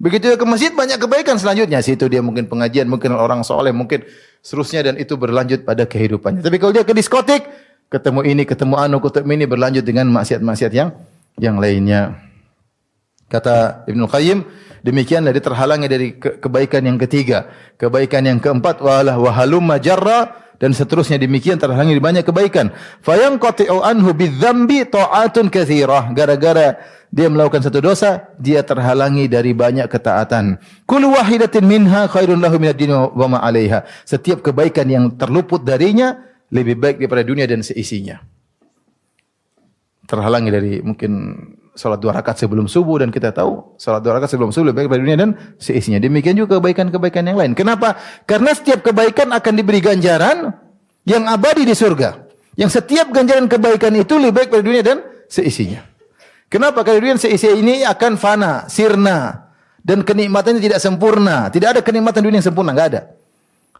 Begitu dia ke masjid banyak kebaikan selanjutnya. Situ dia mungkin pengajian, mungkin orang soleh, mungkin seterusnya dan itu berlanjut pada kehidupannya. Tapi kalau dia ke diskotik, ketemu ini, ketemu anu, ketemu ini berlanjut dengan maksiat-maksiat yang yang lainnya. Kata Ibnu Qayyim, demikianlah dia terhalangi dari ke kebaikan yang ketiga. Kebaikan yang keempat, walah wahalum majarra dan seterusnya demikian terhalangi banyak kebaikan. Fayang qati'u anhu bidzambi ta'atun katsirah. Gara-gara dia melakukan satu dosa, dia terhalangi dari banyak ketaatan. Kullu wahidatin minha khairun lahu minad dunya wa ma 'alaiha. Setiap kebaikan yang terluput darinya lebih baik daripada dunia dan seisinya. Terhalangi dari mungkin salat dua rakaat sebelum subuh dan kita tahu salat dua rakaat sebelum subuh lebih baik daripada dunia dan seisinya. Demikian juga kebaikan-kebaikan yang lain. Kenapa? Karena setiap kebaikan akan diberi ganjaran yang abadi di surga. Yang setiap ganjaran kebaikan itu lebih baik daripada dunia dan seisinya. Kenapa? Karena dunia seisi ini akan fana, sirna. Dan kenikmatannya tidak sempurna. Tidak ada kenikmatan dunia yang sempurna, enggak ada.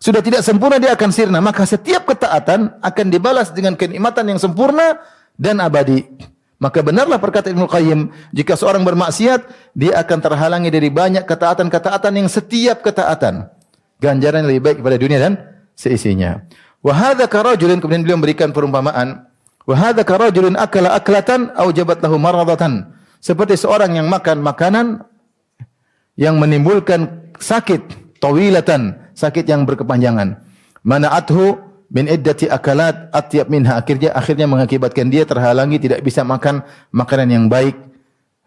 Sudah tidak sempurna dia akan sirna. Maka setiap ketaatan akan dibalas dengan kenikmatan yang sempurna dan abadi. Maka benarlah perkataan Ibnu Qayyim, jika seorang bermaksiat, dia akan terhalangi dari banyak ketaatan-ketaatan yang setiap ketaatan ganjaran lebih baik kepada dunia dan seisinya. Wa hadza karajulin kemudian beliau memberikan perumpamaan Wa hadza karajulun akala aklatan aw jabat lahu maradatan. Seperti seorang yang makan makanan yang menimbulkan sakit tawilatan, sakit yang berkepanjangan. Mana athu min iddati akalat atyab minha akhirnya akhirnya mengakibatkan dia terhalangi tidak bisa makan makanan yang baik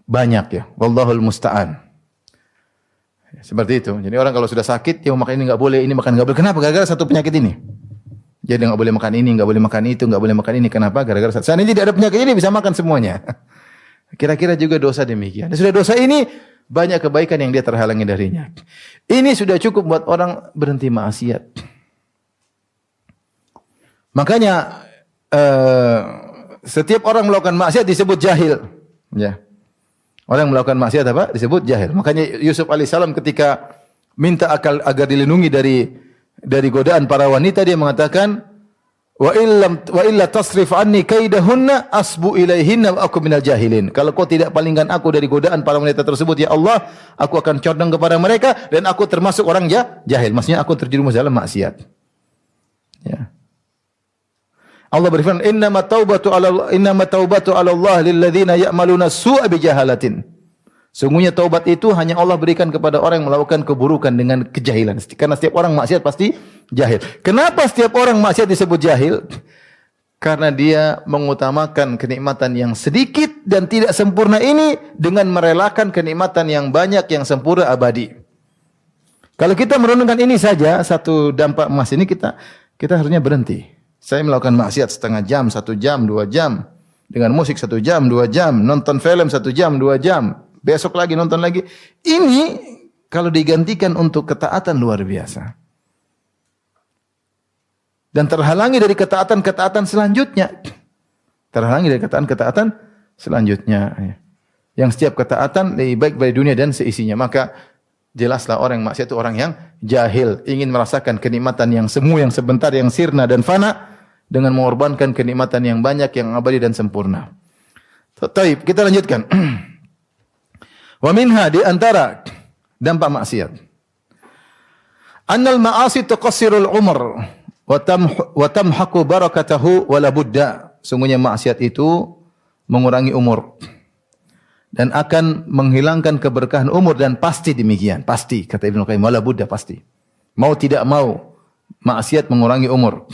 banyak ya. Wallahul musta'an. Seperti itu. Jadi orang kalau sudah sakit, mau makan ini enggak boleh, ini makan enggak boleh. Kenapa? Gara-gara satu penyakit ini. Jadi nggak boleh makan ini, nggak boleh makan itu, nggak boleh makan ini. Kenapa? Gara-gara ini tidak ada penyakit ini bisa makan semuanya. Kira-kira juga dosa demikian. Sudah dosa ini banyak kebaikan yang dia terhalangi darinya. Ini sudah cukup buat orang berhenti maksiat. Makanya uh, setiap orang melakukan maksiat disebut jahil. Ya. Orang melakukan maksiat apa? Disebut jahil. Makanya Yusuf alaihissalam ketika minta akal agar dilindungi dari dari godaan para wanita dia mengatakan wa illam wa illa tasrif anni kaidahunna asbu ilaihinna aku minal jahilin. Kalau kau tidak palingkan aku dari godaan para wanita tersebut ya Allah, aku akan condong kepada mereka dan aku termasuk orang ya, jahil. Maksudnya aku terjerumus dalam maksiat. Ya. Allah berfirman, "Innama taubatu 'ala innama taubatu 'ala Allah lil ladzina ya'maluna su'a bi jahalatin." Sungguhnya taubat itu hanya Allah berikan kepada orang yang melakukan keburukan dengan kejahilan. Karena setiap orang maksiat pasti jahil. Kenapa setiap orang maksiat disebut jahil? Karena dia mengutamakan kenikmatan yang sedikit dan tidak sempurna ini dengan merelakan kenikmatan yang banyak yang sempurna abadi. Kalau kita merenungkan ini saja satu dampak emas ini kita kita harusnya berhenti. Saya melakukan maksiat setengah jam, satu jam, dua jam. Dengan musik satu jam, dua jam. Nonton film satu jam, dua jam. Besok lagi nonton lagi. Ini kalau digantikan untuk ketaatan luar biasa. Dan terhalangi dari ketaatan-ketaatan selanjutnya. Terhalangi dari ketaatan-ketaatan selanjutnya. Yang setiap ketaatan lebih baik bagi dunia dan seisinya. Maka jelaslah orang yang maksiat itu orang yang jahil. Ingin merasakan kenikmatan yang semu, yang sebentar, yang sirna dan fana dengan mengorbankan kenikmatan yang banyak yang abadi dan sempurna. Taib, kita lanjutkan. Wa minha di antara dampak maksiat. Annal ma'asi tuqassirul umr wa wa tamhaqu barakatahu wa la budda. Sungguhnya maksiat itu mengurangi umur dan akan menghilangkan keberkahan umur dan pasti demikian, pasti kata Ibnu Qayyim wala budda pasti. Mau tidak mau maksiat mengurangi umur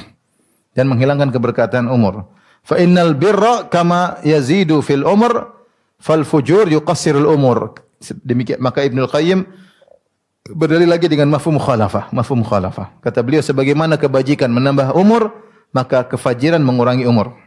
dan menghilangkan keberkatan umur. Fa innal birra kama yazidu fil umur fal fujur yuqassirul umur. Demikian maka Ibnu Qayyim berdalil lagi dengan mafhum mukhalafah, mafhum mukhalafah. Kata beliau sebagaimana kebajikan menambah umur, maka kefajiran mengurangi umur.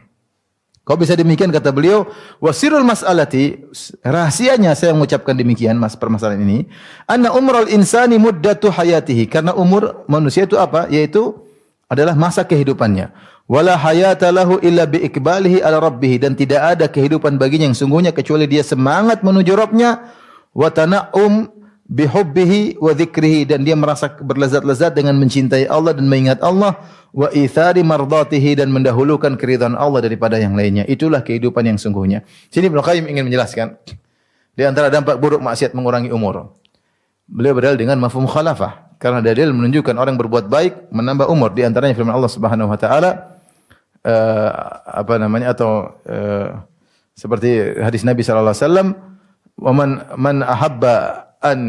Kau bisa demikian kata beliau, wasirul mas'alati, rahasianya saya mengucapkan demikian mas permasalahan ini, anna umral insani muddatu hayatihi, karena umur manusia itu apa? Yaitu adalah masa kehidupannya. Wala hayata lahu illa bi ikbalihi ala rabbih dan tidak ada kehidupan baginya yang sungguhnya kecuali dia semangat menuju Rabbnya wa tana'um bihubbihi wa dzikrihi dan dia merasa berlezat-lezat dengan mencintai Allah dan mengingat Allah wa ithari mardatihi dan mendahulukan keridhaan Allah daripada yang lainnya. Itulah kehidupan yang sungguhnya. Sini Ibnu Qayyim ingin menjelaskan di antara dampak buruk maksiat mengurangi umur. Beliau berdalil dengan mafhum khalafah. Karena dalil menunjukkan orang berbuat baik menambah umur. Di antaranya firman Allah Subhanahu wa taala uh, apa namanya atau uh, seperti hadis Nabi sallallahu alaihi wasallam, "Wa man man ahabba an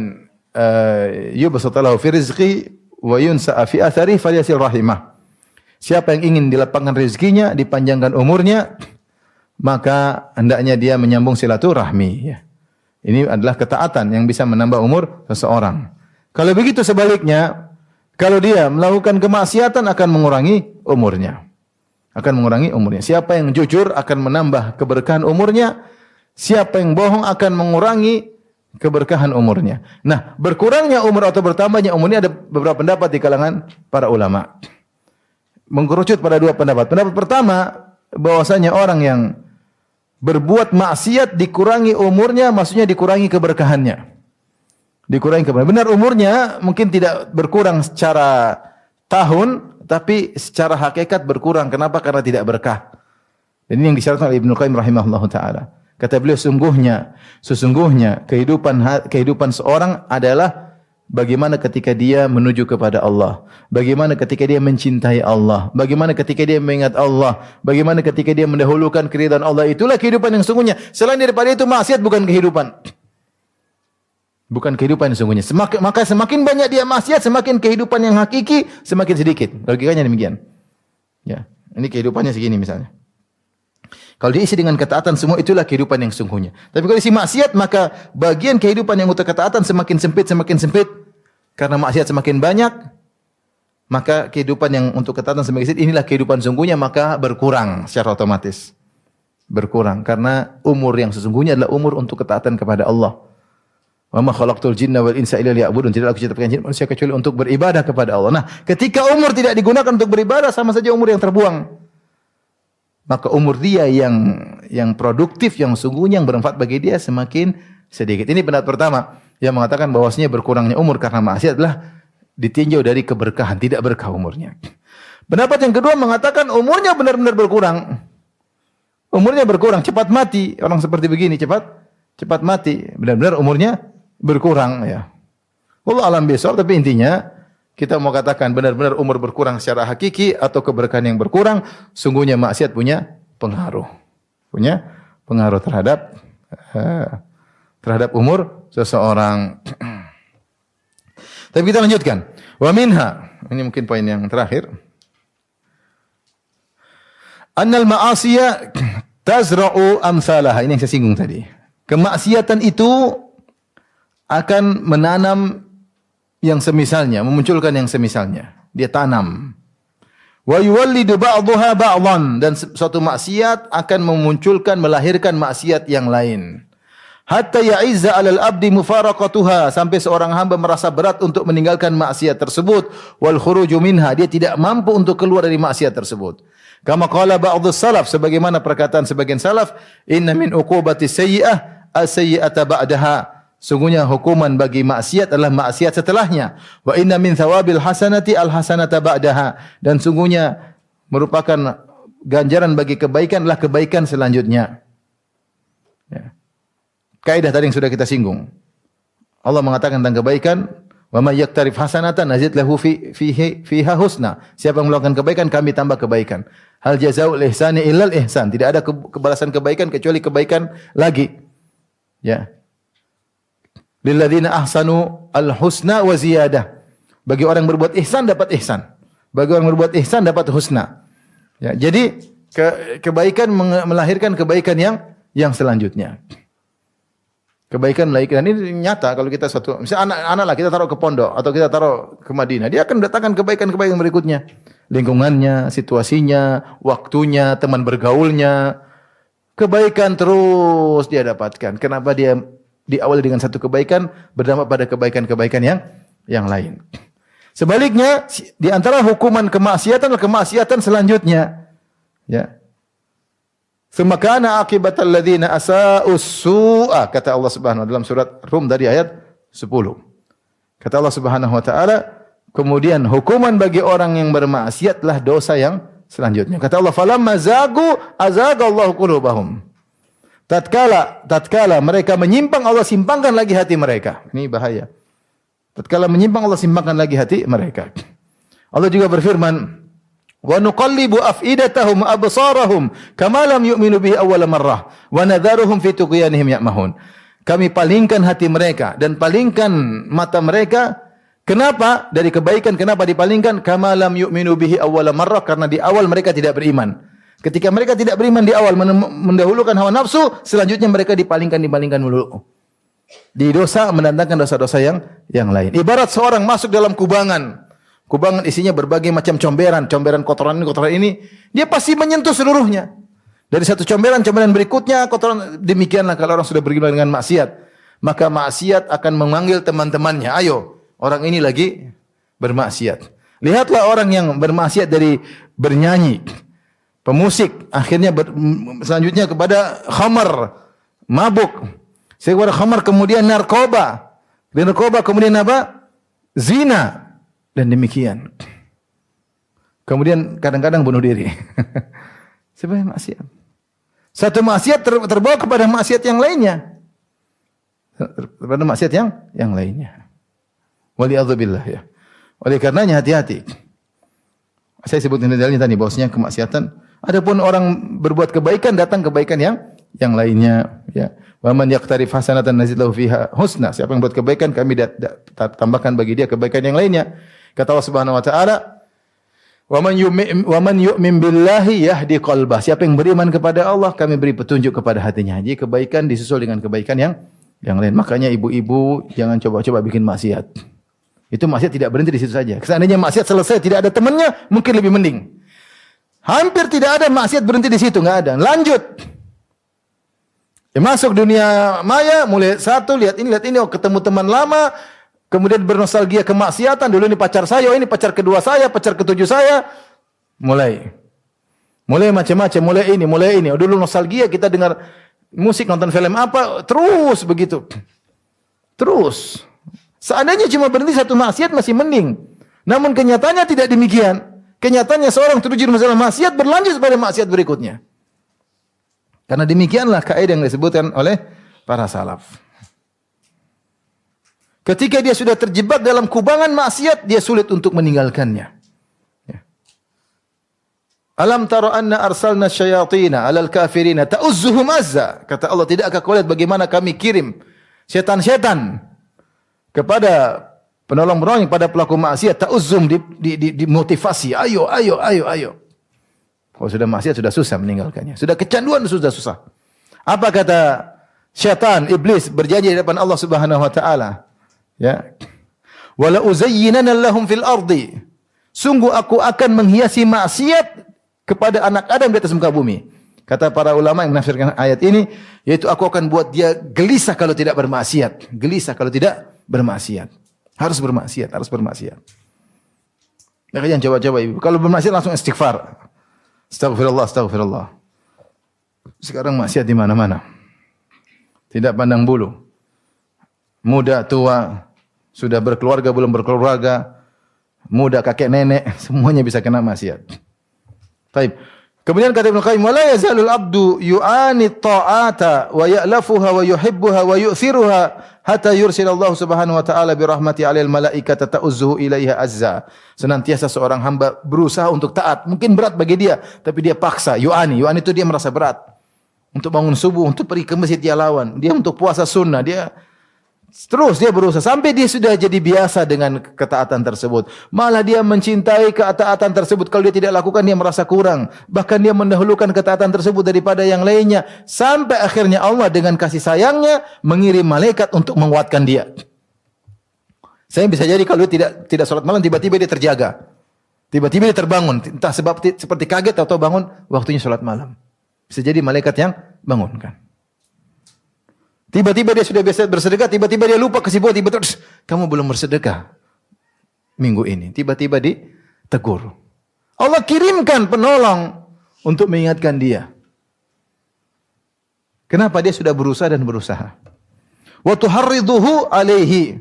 uh, yubsata lahu fi rizqi wa yunsa fi athari falyasil rahimah." Siapa yang ingin dilapangkan rezekinya, dipanjangkan umurnya, maka hendaknya dia menyambung silaturahmi. Ya. Ini adalah ketaatan yang bisa menambah umur seseorang. Kalau begitu sebaliknya, kalau dia melakukan kemaksiatan akan mengurangi umurnya. Akan mengurangi umurnya. Siapa yang jujur akan menambah keberkahan umurnya. Siapa yang bohong akan mengurangi keberkahan umurnya. Nah, berkurangnya umur atau bertambahnya umur ini ada beberapa pendapat di kalangan para ulama. Mengkerucut pada dua pendapat. Pendapat pertama, bahwasanya orang yang berbuat maksiat dikurangi umurnya, maksudnya dikurangi keberkahannya dikurangi kepada benar umurnya mungkin tidak berkurang secara tahun tapi secara hakikat berkurang. Kenapa? Karena tidak berkah. Ini yang disyaratkan oleh Ibnu Qayyim rahimahullah taala. Kata beliau sungguhnya sesungguhnya kehidupan kehidupan seorang adalah bagaimana ketika dia menuju kepada Allah. Bagaimana ketika dia mencintai Allah. Bagaimana ketika dia mengingat Allah. Bagaimana ketika dia mendahulukan keridhaan Allah. Itulah kehidupan yang sungguhnya selain daripada itu maksiat bukan kehidupan Bukan kehidupan yang sungguhnya. Semakin, maka semakin banyak dia maksiat, semakin kehidupan yang hakiki semakin sedikit. Logikanya demikian. Ya, ini kehidupannya segini misalnya. Kalau diisi dengan ketaatan semua itulah kehidupan yang sungguhnya. Tapi kalau isi maksiat maka bagian kehidupan yang untuk ketaatan semakin sempit, semakin sempit. Karena maksiat semakin banyak, maka kehidupan yang untuk ketaatan semakin sedikit inilah kehidupan sungguhnya maka berkurang secara otomatis. Berkurang karena umur yang sesungguhnya adalah umur untuk ketaatan kepada Allah. Wa khalaqtul jinna wal insa illa liya'budun. Tidak aku ciptakan jin manusia kecuali untuk beribadah kepada Allah. Nah, ketika umur tidak digunakan untuk beribadah sama saja umur yang terbuang. Maka umur dia yang yang produktif, yang sungguhnya yang bermanfaat bagi dia semakin sedikit. Ini pendapat pertama yang mengatakan bahwasanya berkurangnya umur karena maksiat adalah ditinjau dari keberkahan, tidak berkah umurnya. Pendapat yang kedua mengatakan umurnya benar-benar berkurang. Umurnya berkurang, cepat mati. Orang seperti begini cepat cepat mati. Benar-benar umurnya berkurang ya. Allah alam besok tapi intinya kita mau katakan benar-benar umur berkurang secara hakiki atau keberkahan yang berkurang, sungguhnya maksiat punya pengaruh. Punya pengaruh terhadap uh, terhadap umur seseorang. Tapi kita lanjutkan. Wa minha, ini mungkin poin yang terakhir. Annal ma'asiya tazra'u amsalaha. Ini yang saya singgung tadi. Kemaksiatan itu akan menanam yang semisalnya, memunculkan yang semisalnya. Dia tanam. Wa yuwallidu ba'daha ba'dhan. Dan suatu maksiat akan memunculkan melahirkan maksiat yang lain. Hatta ya'izza 'alal abdi mufaraqatuha. Sampai seorang hamba merasa berat untuk meninggalkan maksiat tersebut. Wal khuruju minha. Dia tidak mampu untuk keluar dari maksiat tersebut. Kama qala ba'dhu salaf. Sebagaimana perkataan sebagian salaf inna min uqubati sayyi'ah as-sayyi'ata ba'daha sungguhnya hukuman bagi maksiat adalah maksiat setelahnya wa inna min thawabil hasanati al hasanata ba'daha dan sungguhnya merupakan ganjaran bagi kebaikan adalah kebaikan selanjutnya ya. Kaidah tadi yang sudah kita singgung. Allah mengatakan tentang kebaikan, "Wa may yaktarif hasanatan nazid lahu fi fihi fiha husna." Siapa yang melakukan kebaikan, kami tambah kebaikan. Hal jazaul ihsani illal ihsan. Tidak ada kebalasan kebaikan kecuali kebaikan lagi. Ya. Lilladzina ahsanu al husna wa ziyadah. Bagi orang berbuat ihsan dapat ihsan. Bagi orang berbuat ihsan dapat husna. Ya, jadi ke, kebaikan melahirkan kebaikan yang yang selanjutnya. Kebaikan melahirkan ini nyata kalau kita satu misalnya anak-anak lah kita taruh ke pondok atau kita taruh ke Madinah, dia akan mendatangkan kebaikan-kebaikan berikutnya. Lingkungannya, situasinya, waktunya, teman bergaulnya. Kebaikan terus dia dapatkan. Kenapa dia diawali dengan satu kebaikan berdampak pada kebaikan-kebaikan yang yang lain. Sebaliknya, di antara hukuman kemaksiatan adalah kemaksiatan selanjutnya. Ya. Semakana akibatal ladzina asa'us su'a kata Allah Subhanahu wa dalam surat Rum dari ayat 10. Kata Allah Subhanahu wa taala, kemudian hukuman bagi orang yang bermaksiatlah dosa yang selanjutnya. Kata Allah, "Falamma zagu azagallahu qulubahum." Tatkala tatkala mereka menyimpang Allah simpangkan lagi hati mereka. Ini bahaya. Tatkala menyimpang Allah simpangkan lagi hati mereka. Allah juga berfirman, wa nuqallibu afidatahum absarahum kama lam yu'minu bihi awwal marrah wa nadharuhum fi tughyanihim ya'mahun. Kami palingkan hati mereka dan palingkan mata mereka Kenapa? Dari kebaikan kenapa dipalingkan? Kama lam yu'minu bihi awwal marrah karena di awal mereka tidak beriman. Ketika mereka tidak beriman di awal mendahulukan hawa nafsu, selanjutnya mereka dipalingkan dipalingkan dulu. Di dosa mendatangkan dosa-dosa yang yang lain. Ibarat seorang masuk dalam kubangan, Kubangan isinya berbagai macam comberan, comberan kotoran ini, kotoran ini, dia pasti menyentuh seluruhnya. Dari satu comberan, comberan berikutnya, kotoran demikianlah kalau orang sudah beriman dengan maksiat. Maka maksiat akan memanggil teman-temannya, ayo, orang ini lagi bermaksiat. Lihatlah orang yang bermaksiat dari bernyanyi, pemusik, akhirnya ber, selanjutnya kepada khamar, mabuk. Kepada khamar kemudian narkoba. Dan narkoba kemudian apa? Zina dan demikian. Kemudian kadang-kadang bunuh diri. Sebagai maksiat. Satu maksiat ter, terbawa kepada maksiat yang lainnya. Kepada maksiat yang yang lainnya. Waliyadzubillah ya. Oleh karenanya hati-hati. Saya sebutin dalilnya tadi bahwasanya kemaksiatan adapun orang berbuat kebaikan datang kebaikan yang yang lainnya ya. Wa man yaqtarif hasanatan nazid lahu fiha husna. Siapa yang buat kebaikan kami tambahkan bagi dia kebaikan yang lainnya. Kata Allah Subhanahu wa taala, "Wa man yu'min wa man yu'min billahi yahdi qalbah." Siapa yang beriman kepada Allah, kami beri petunjuk kepada hatinya. Jadi kebaikan disusul dengan kebaikan yang yang lain. Makanya ibu-ibu jangan coba-coba bikin maksiat. Itu maksiat tidak berhenti di situ saja. Seandainya maksiat selesai tidak ada temannya, mungkin lebih mending. Hampir tidak ada maksiat berhenti di situ, nggak ada. Lanjut. Ya, masuk dunia maya, mulai satu lihat ini, lihat ini, oh ketemu teman lama, kemudian bernostalgia kemaksiatan, dulu ini pacar saya, oh ini pacar kedua saya, pacar ketujuh saya, mulai. Mulai macam-macam, mulai ini, mulai ini. Oh, dulu nostalgia kita dengar musik, nonton film apa, terus begitu. Terus. Seandainya cuma berhenti satu maksiat masih mending. Namun kenyataannya tidak demikian. Kenyataannya seorang terjerumus dalam maksiat berlanjut pada maksiat berikutnya. Karena demikianlah kaidah yang disebutkan oleh para salaf. Ketika dia sudah terjebak dalam kubangan maksiat, dia sulit untuk meninggalkannya. Ya. Alam taro anna arsalna syayatina alal kafirina ta'uzzuhum azza. Kata Allah, tidakkah kau lihat bagaimana kami kirim setan-setan kepada penolong-penolong pada pelaku maksiat ta'uzzum di, di, di, di motivasi. Ayo, ayo, ayo, ayo. Kalau sudah maksiat sudah susah meninggalkannya. Sudah kecanduan sudah susah. Apa kata syaitan, iblis berjanji di depan Allah Subhanahu wa taala? Ya. Wala uzayyinana lahum fil ardi. Sungguh aku akan menghiasi maksiat kepada anak Adam di atas muka bumi. Kata para ulama yang menafsirkan ayat ini, yaitu aku akan buat dia gelisah kalau tidak bermaksiat. Gelisah kalau tidak bermaksiat. Harus bermaksiat, harus bermaksiat. Maka jangan coba-coba ibu. Kalau bermaksiat langsung istighfar. Astagfirullah, astagfirullah. Sekarang maksiat di mana-mana. Tidak pandang bulu. Muda, tua, sudah berkeluarga belum berkeluarga, muda kakek nenek, semuanya bisa kena maksiat. Taib. Kemudian kata Ibnu Qayyim, "Wala yazalul abdu yu'ani ta'ata wa ya'lafuha wa yuhibbuha wa yu'thiruha hatta yursil Allah Subhanahu wa taala bi rahmati 'alal malaikata ta'uzzuhu ilaiha azza." Senantiasa seorang hamba berusaha untuk taat, mungkin berat bagi dia, tapi dia paksa. Yu'ani, yu'ani itu dia merasa berat. Untuk bangun subuh, untuk pergi ke masjid dia lawan. Dia untuk puasa sunnah, dia Terus dia berusaha sampai dia sudah jadi biasa dengan ketaatan tersebut. Malah dia mencintai ketaatan tersebut. Kalau dia tidak lakukan dia merasa kurang. Bahkan dia mendahulukan ketaatan tersebut daripada yang lainnya. Sampai akhirnya Allah dengan kasih sayangnya mengirim malaikat untuk menguatkan dia. Saya bisa jadi kalau dia tidak tidak sholat malam tiba-tiba dia terjaga. Tiba-tiba dia terbangun. Entah sebab seperti kaget atau bangun waktunya sholat malam. Bisa jadi malaikat yang bangunkan. Tiba-tiba dia sudah biasa bersedekah, tiba-tiba dia lupa kesibukan, tiba-tiba kamu belum bersedekah minggu ini. Tiba-tiba ditegur. Allah kirimkan penolong untuk mengingatkan dia. Kenapa dia sudah berusaha dan berusaha? Wa tuharriduhu alaihi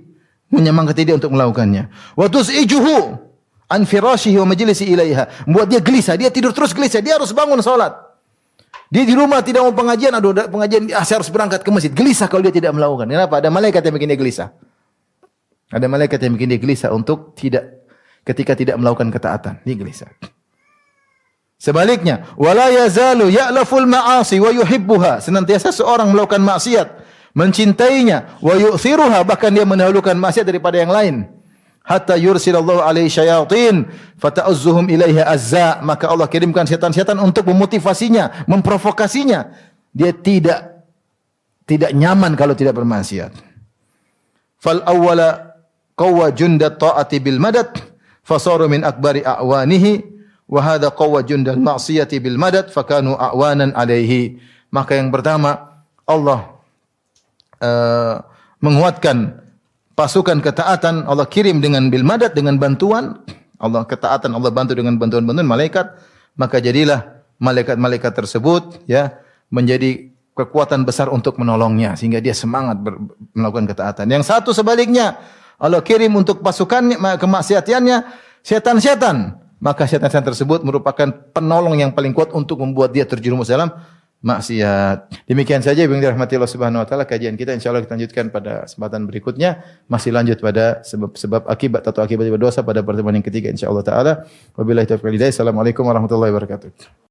menyemangati dia untuk melakukannya. Wa tus'ijuhu an firashihi wa majlisi ilaiha. Membuat dia gelisah, dia tidur terus gelisah, dia harus bangun salat. Dia di rumah tidak mau pengajian, aduh pengajian ah, saya harus berangkat ke masjid. Gelisah kalau dia tidak melakukan. Kenapa? Ada malaikat yang bikin dia gelisah. Ada malaikat yang bikin dia gelisah untuk tidak ketika tidak melakukan ketaatan. Dia gelisah. Sebaliknya, wala yazalu ya'laful ma'asi wa yuhibbuha. Senantiasa seorang melakukan maksiat, mencintainya, wa yu'thiruha, bahkan dia mendahulukan maksiat daripada yang lain hatta yursilallahu alaihi syayatin fata'uzzuhum ilaiha azza. Maka Allah kirimkan setan-setan untuk memotivasinya memprovokasinya. Dia tidak tidak nyaman kalau tidak bermaksiat. Fal awwala qawwa jundat ta'ati bil madad fasaru min akbari a'wanihi wa hadha qawwa jundal ma'siyati bil madad fakanu a'wanan alaihi. Maka yang pertama Allah uh, menguatkan pasukan ketaatan Allah kirim dengan bil madad dengan bantuan. Allah ketaatan Allah bantu dengan bantuan-bantuan malaikat. Maka jadilah malaikat-malaikat tersebut ya menjadi kekuatan besar untuk menolongnya sehingga dia semangat ber, melakukan ketaatan. Yang satu sebaliknya Allah kirim untuk pasukannya kemaksiatannya setan-setan. Maka setan-setan tersebut merupakan penolong yang paling kuat untuk membuat dia terjerumus dalam maksiat. Demikian saja yang dirahmati Allah Subhanahu wa taala kajian kita insyaallah kita lanjutkan pada kesempatan berikutnya masih lanjut pada sebab sebab akibat atau akibat dosa pada pertemuan yang ketiga insyaallah taala. Wabillahi taufiq Assalamualaikum warahmatullahi wabarakatuh.